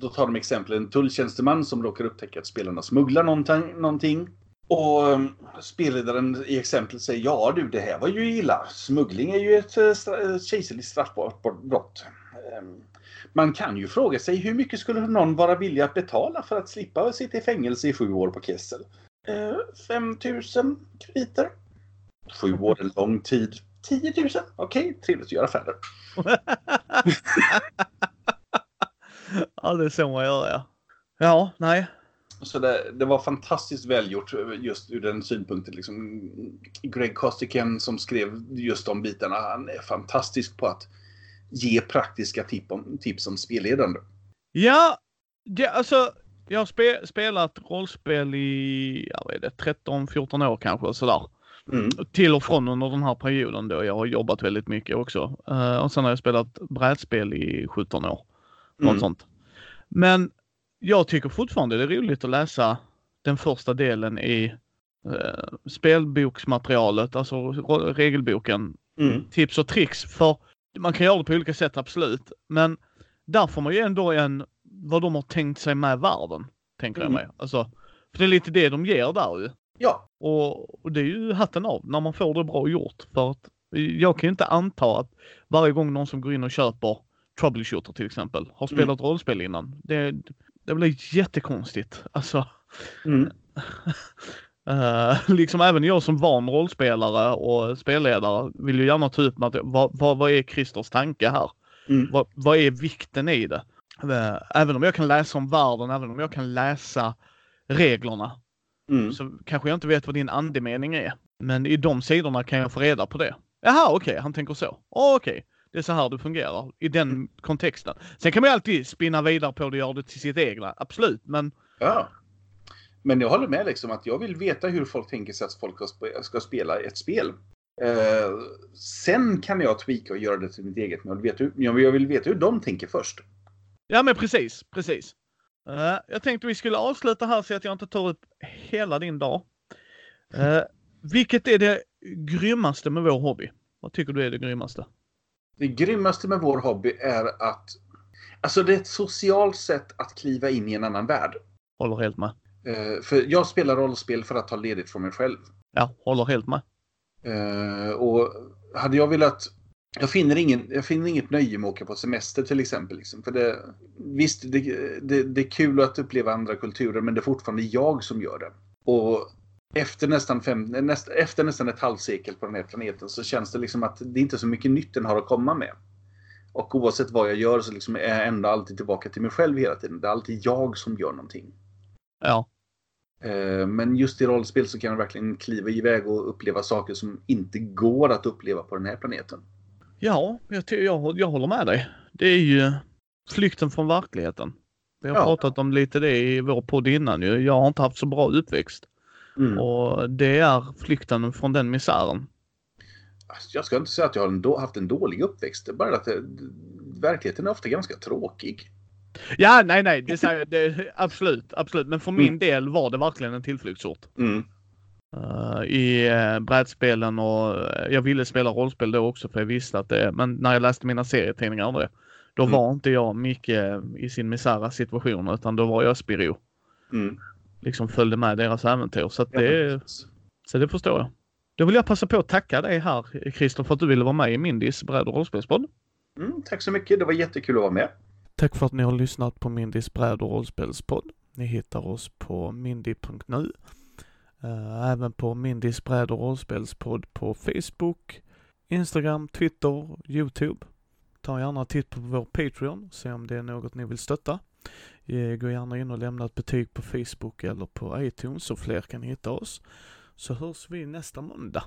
Då tar de exempel en tulltjänsteman som råkar upptäcka att spelarna smugglar någonting. Och um, spelledaren i exemplet säger ja du, det här var ju illa. Smuggling är ju ett uh, kejserligt straffbart brott. Um, man kan ju fråga sig hur mycket skulle någon vara villig att betala för att slippa sitta i fängelse i sju år på Kessel? Uh, 5000 krediter. Sju år är lång tid. 10 000? Okej, okay, trevligt att göra affärer. (laughs) ja, det är så man gör ja. Ja, nej. Så det, det, var fantastiskt välgjort just ur den synpunkten. Liksom, Greg Kostiken som skrev just de bitarna, han är fantastisk på att ge praktiska tip om, tips om spelledande. Ja, det, alltså jag har spe, spelat rollspel i, ja, vad är det, 13-14 år kanske sådär. Mm. Till och från under den här perioden då jag har jobbat väldigt mycket också. Uh, och sen har jag spelat brädspel i 17 år. Något mm. sånt. Men jag tycker fortfarande det är roligt att läsa den första delen i eh, spelboksmaterialet, alltså regelboken. Mm. Tips och tricks. För man kan göra det på olika sätt, absolut. Men där får man ju ändå en, vad de har tänkt sig med världen. Tänker mm. jag mig. Alltså, för det är lite det de ger där ju. Ja. Och, och, det är ju hatten av när man får det bra gjort. För att jag kan ju inte anta att varje gång någon som går in och köper Troubleshooter till exempel har mm. spelat mm. rollspel innan. Det, det blir jättekonstigt. Alltså. Mm. uh, (laughs) liksom även jag som van rollspelare och spelledare vill ju gärna ta upp med att vad, vad, vad är Christers tanke här? Mm. Vad, vad är vikten i det? Uh, även om jag kan läsa om världen, även om jag kan läsa reglerna. Mm. Så kanske jag inte vet vad din andemening är. Men i de sidorna kan jag få reda på det. Jaha, okej, okay, han tänker så. Oh, okej. Okay det är så här det fungerar i den mm. kontexten. Sen kan man ju alltid spinna vidare på det och göra det till sitt egna, absolut, men... Ja. Men jag håller med liksom att jag vill veta hur folk tänker sig att folk ska spela ett spel. Eh, sen kan jag tweaka och göra det till mitt eget, men jag vill, veta hur, jag vill veta hur de tänker först. Ja, men precis, precis. Uh, jag tänkte vi skulle avsluta här så att jag inte tar upp hela din dag. Uh, vilket är det grymmaste med vår hobby? Vad tycker du är det grymmaste? Det grymmaste med vår hobby är att Alltså det är ett socialt sätt att kliva in i en annan värld. Håller helt med. Uh, för jag spelar rollspel för att ta ledigt från mig själv. Ja, håller helt med. Och hade jag velat... Jag finner, ingen, jag finner inget nöje med att åka på semester till exempel. Liksom. För det, visst, det, det, det är kul att uppleva andra kulturer men det är fortfarande jag som gör det. Och efter nästan, fem, näst, efter nästan ett halvsekel på den här planeten så känns det liksom att det inte är så mycket nytt den har att komma med. Och oavsett vad jag gör så liksom är jag ändå alltid tillbaka till mig själv hela tiden. Det är alltid jag som gör någonting. Ja. Eh, men just i rollspel så kan jag verkligen kliva iväg och uppleva saker som inte går att uppleva på den här planeten. Ja, jag, jag, jag håller med dig. Det är ju flykten från verkligheten. Vi har ja. pratat om lite det i vår podd innan ju. Jag har inte haft så bra uppväxt. Mm. Och det är flykten från den misären. Alltså, jag ska inte säga att jag har haft en dålig uppväxt. Det är bara att det, verkligheten är ofta ganska tråkig. Ja, nej, nej, det, det absolut, absolut. Men för min mm. del var det verkligen en tillflyktsort. Mm. Eh, i uh, brädspelen och uh, jag ville spela rollspel då också för jag visste att det, men när jag läste mina serietidningar och det, då Mm. var inte jag mycket i sin misära situation utan då var jag Spiro. Mm. Liksom följde med deras äventyr så att Ja, det, precis. så det förstår jag. Då vill jag passa på att tacka dig här Christer för att du ville vara med i Mindys bräd och rollspelspodd. Mm, tack så mycket. Det var jättekul att vara med. Tack för att ni har lyssnat på Mindys bräd och rollspelspodd. Ni hittar oss på mindy.nu. Eh, även på Mindys bräd och rollspelspodd på Facebook, Instagram, Twitter, Youtube. Ta gärna en titt på vår Patreon, se om det är något ni vill stötta. Eh, gå gärna in och lämna ett betyg på Facebook eller på iTunes så fler kan hitta oss. Så hörs vi nästa måndag.